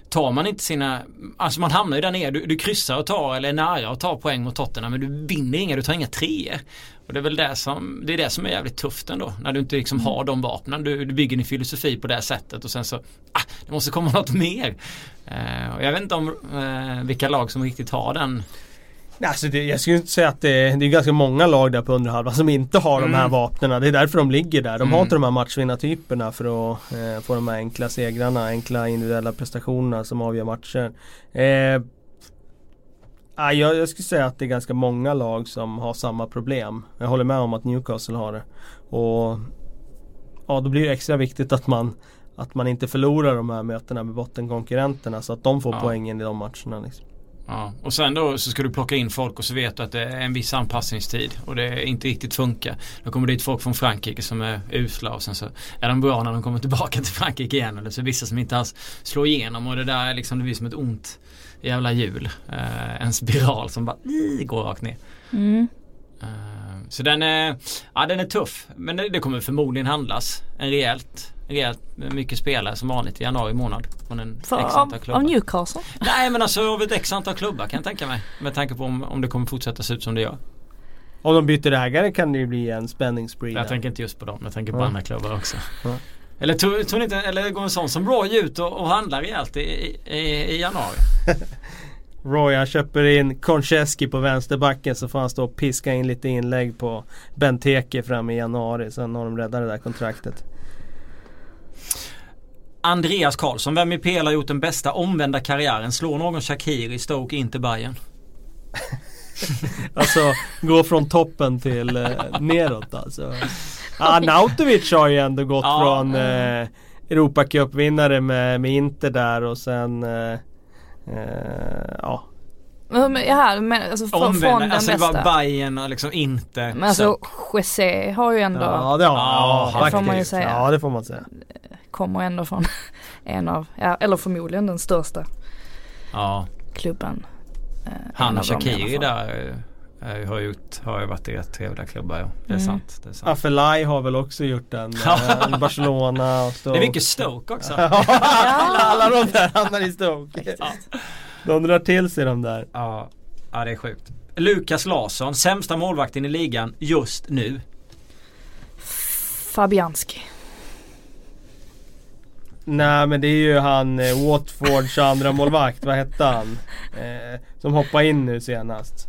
[SPEAKER 1] tar man inte sina, alltså man hamnar ju där nere, du, du kryssar och tar eller är nära att ta poäng mot Tottenham men du vinner inga, du tar inga treor. Och det är väl det som, det är det som är jävligt tufft ändå. När du inte liksom har de vapnen. Du, du bygger din filosofi på det sättet och sen så, ah, det måste komma något mer. Eh, och jag vet inte om eh, vilka lag som riktigt har den
[SPEAKER 3] Alltså det, jag skulle säga att det, det är ganska många lag där på underhalvan som inte har mm. de här mm. vapnen. Det är därför de ligger där. De mm. har inte de här matchvinnartyperna för att eh, få de här enkla segrarna, enkla individuella prestationerna som avgör matcher. Eh, jag, jag skulle säga att det är ganska många lag som har samma problem. Jag håller med om att Newcastle har det. Och ja, då blir det extra viktigt att man att man inte förlorar de här mötena med bottenkonkurrenterna så att de får ja. poängen i de matcherna. Liksom.
[SPEAKER 1] Ja. Och sen då så ska du plocka in folk och så vet du att det är en viss anpassningstid och det inte riktigt funkar. Då kommer det dit folk från Frankrike som är usla och sen så är de bra när de kommer tillbaka till Frankrike igen. Eller så vissa som inte alls slår igenom och det där är liksom det blir som ett ont jävla hjul. Uh, en spiral som bara uh, går rakt ner. Mm. Uh, så den är, ja, den är tuff. Men det, det kommer förmodligen handlas en rejält rejält mycket spelare som vanligt i januari månad. Från en
[SPEAKER 2] För, x antal klubbar. Av Newcastle?
[SPEAKER 1] Nej men alltså av ett x antal klubbar kan jag tänka mig. Med tanke på om, om det kommer fortsätta se ut som det gör.
[SPEAKER 3] Om de byter ägare kan det ju bli en spänningsspree.
[SPEAKER 1] Jag tänker inte just på dem. Jag tänker på mm. andra klubbar också. Mm. Eller, tog, tog inte, eller går en sån som Roy ut och, och handlar rejält i, i, i januari?
[SPEAKER 3] Roy han köper in Konchesky på vänsterbacken så får han stå och piska in lite inlägg på Benteke fram i januari. Sen har de räddat det där kontraktet.
[SPEAKER 1] Andreas Karlsson, vem i PL har gjort den bästa omvända karriären? Slår någon Shakiri, Stoke, inte Bayern?
[SPEAKER 3] alltså gå från toppen till eh, neråt alltså. Ja, Nautovic har ju ändå gått ja, från eh, Europacupvinnare med, med Inter där och sen eh, eh, ja
[SPEAKER 2] men, ja, men alltså från, Omvänd, från den
[SPEAKER 1] alltså
[SPEAKER 2] bästa.
[SPEAKER 1] det var Bayern och liksom inte
[SPEAKER 2] Men alltså José har ju ändå
[SPEAKER 3] Ja det, har, ja,
[SPEAKER 2] ja, det får man ju säga
[SPEAKER 3] Ja det får man säga
[SPEAKER 2] Kommer ändå från en av, ja, eller förmodligen den största
[SPEAKER 1] ja.
[SPEAKER 2] klubben
[SPEAKER 1] eh, Han och Shakiri där eh, har, gjort, har ju varit i rätt trevliga klubbar ja. Det är mm. sant. Det är sant.
[SPEAKER 3] Afelai har väl också gjort en eh, Barcelona och
[SPEAKER 1] Stoke. Det är mycket Stoke också.
[SPEAKER 3] ja, alla de där hamnar i Stoke. De drar till sig de där.
[SPEAKER 1] Ja, ja det är sjukt. Lukas Larsson, sämsta målvakten i ligan just nu.
[SPEAKER 2] Fabianski.
[SPEAKER 3] Nej men det är ju han eh, Watfords andra målvakt, vad hette han? Eh, som hoppade in nu senast.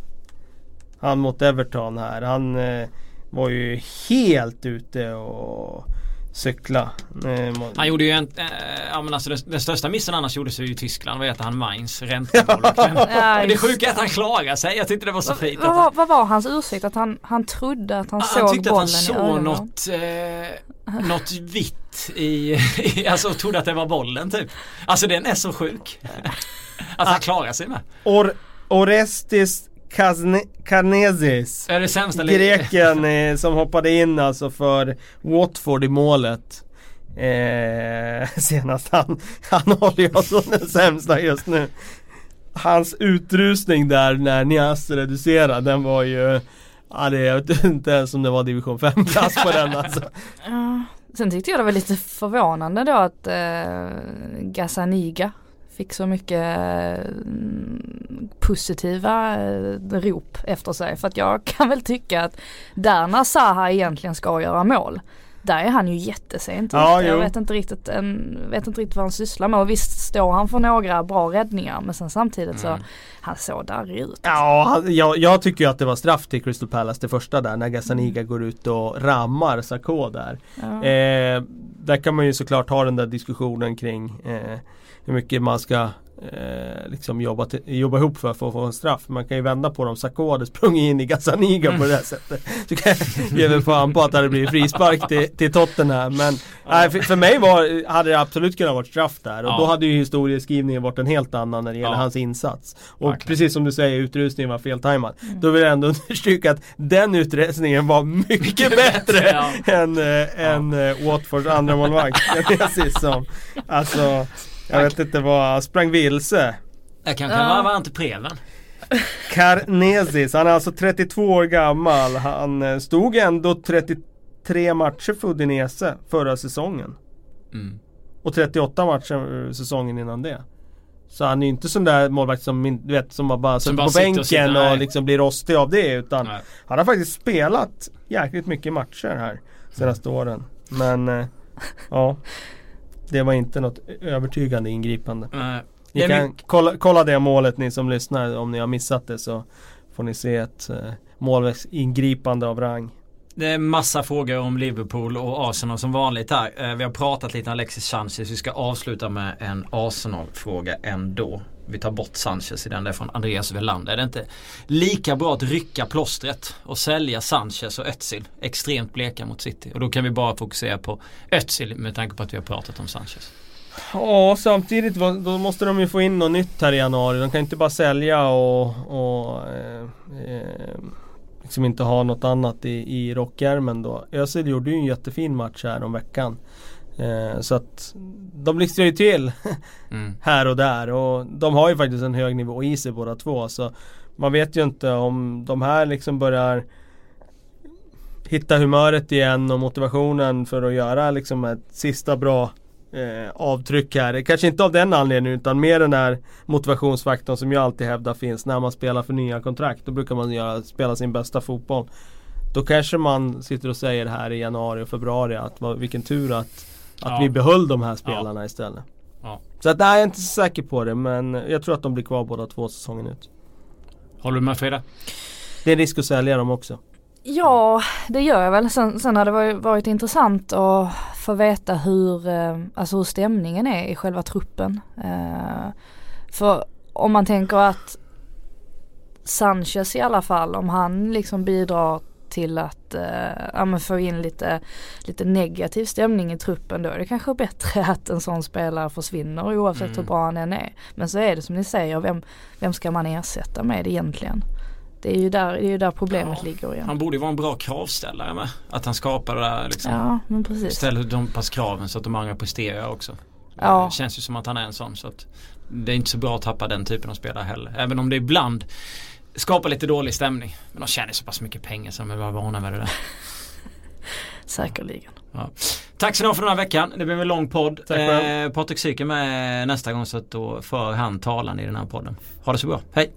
[SPEAKER 3] Han mot Everton här. Han eh, var ju helt ute och cykla.
[SPEAKER 1] Han gjorde ju en, äh, ja men alltså den, största missen annars gjordes ju i Tyskland. Vad heter han? Mainz, räntemålvakten. ja, det sjuka är att han klarade sig. Jag tyckte det var så fint.
[SPEAKER 2] Vad, vad, vad var hans ursäkt? Att han, han trodde att han, han såg bollen i ögonen?
[SPEAKER 1] Han tyckte att han såg något, eh, något vitt i, i, alltså trodde att det var bollen typ. Alltså den är så sjuk. Att han klarar sig med.
[SPEAKER 3] Or Orestis Karnezis.
[SPEAKER 1] Är det sämsta
[SPEAKER 3] Greken eh, som hoppade in alltså för Watford i målet. Eh, senast han, han håller jag som den sämsta just nu. Hans utrustning där när Nias reducerade den var ju Ja det, jag vet inte ens om det var division 5 klass på den alltså.
[SPEAKER 2] Sen tyckte jag det var lite förvånande då att eh, Gazaniga fick så mycket mm, positiva eh, rop efter sig. För att jag kan väl tycka att där när Zaha egentligen ska göra mål där är han ju jättesent ja, Jag vet inte, riktigt, en, vet inte riktigt vad han sysslar med och visst står han för några bra räddningar men sen samtidigt mm. så han såg darrig ut.
[SPEAKER 3] Ja, jag, jag tycker ju att det var straff till Crystal Palace det första där när Gazzaniga mm. går ut och rammar Sarko där. Ja. Eh, där kan man ju såklart ha den där diskussionen kring eh, hur mycket man ska eh, liksom jobba, till, jobba ihop för, för att få en straff. Man kan ju vända på dem. Sakko hade sprungit in i Gazzaniga på det här sättet. Så kan jag ge mig fan på att det hade blivit frispark till, till Tottenham. Men ja. för, för, mig var, hade det absolut kunnat vara straff där. Och ja. då hade ju historieskrivningen varit en helt annan när det gäller ja. hans insats. Och Verkligen. precis som du säger, utrustningen var feltajmad. Mm. Då vill jag ändå understryka att den utrustningen var mycket, bättre än, äh, än äh, Watfords andra målvakt. som, alltså jag vet inte vad, sprang vilse.
[SPEAKER 1] Jag kanske ja. var entrepreven.
[SPEAKER 3] Karnesis, han är alltså 32 år gammal. Han eh, stod ändå 33 matcher för Udinese förra säsongen. Mm. Och 38 matcher eh, säsongen innan det. Så han är ju inte sån där målvakt som, du vet, som bara sitter på bänken och, sitter, och liksom blir rostig av det. Utan nej. han har faktiskt spelat jäkligt mycket matcher här senaste mm. åren. Men eh, ja. Det var inte något övertygande ingripande. Nej. Ni kan kolla, kolla det målet ni som lyssnar om ni har missat det så får ni se ett eh, målvaktsingripande av rang.
[SPEAKER 1] Det är massa frågor om Liverpool och Arsenal som vanligt här. Eh, vi har pratat lite om Alexis Sanchez. Vi ska avsluta med en Arsenal-fråga ändå. Vi tar bort Sanchez i den där från Andreas Welander. Är det inte lika bra att rycka plåstret och sälja Sanchez och Özil extremt bleka mot City? Och då kan vi bara fokusera på Özil med tanke på att vi har pratat om Sanchez.
[SPEAKER 3] Ja, samtidigt då måste de ju få in något nytt här i januari. De kan inte bara sälja och, och eh, eh, liksom inte ha något annat i, i rockärmen då. Özil gjorde ju en jättefin match här om veckan. Eh, så att de blixtrar ju till mm. här och där och de har ju faktiskt en hög nivå i sig båda två. Så man vet ju inte om de här liksom börjar hitta humöret igen och motivationen för att göra liksom ett sista bra eh, avtryck här. Kanske inte av den anledningen utan mer den där motivationsfaktorn som jag alltid hävdar finns när man spelar för nya kontrakt. Då brukar man göra, spela sin bästa fotboll. Då kanske man sitter och säger här i januari och februari att vilken tur att att ja. vi behöll de här spelarna ja. istället. Ja. Så att, nej, jag är inte så säker på det men jag tror att de blir kvar båda två säsongen ut.
[SPEAKER 1] Håller du med Frida?
[SPEAKER 3] Det är risk att sälja dem också.
[SPEAKER 2] Ja, det gör jag väl. Sen, sen har det varit, varit intressant att få veta hur, eh, alltså hur stämningen är i själva truppen. Eh, för om man tänker att Sanchez i alla fall om han liksom bidrar till att eh, få in lite, lite negativ stämning i truppen då är det kanske bättre att en sån spelare försvinner oavsett mm. hur bra han än är. Men så är det som ni säger, vem, vem ska man ersätta med egentligen? Det är ju där, det är ju där problemet ja, ligger igen.
[SPEAKER 1] Han borde ju vara en bra kravställare med. Att han skapar det där liksom.
[SPEAKER 2] Ja men precis.
[SPEAKER 1] Ställer de pass kraven så att de andra presterar också. Ja. Det känns ju som att han är en sån så att det är inte så bra att tappa den typen av spelare heller. Även om det ibland skapar lite dålig stämning. Men de tjänar så pass mycket pengar så de är bara vana med det där.
[SPEAKER 2] Säkerligen.
[SPEAKER 1] Ja. Tack så mycket för den här veckan. Det blev en lång podd. Eh, Patrik Syk är med nästa gång så att då för han talan i den här podden. Ha det så bra. Hej!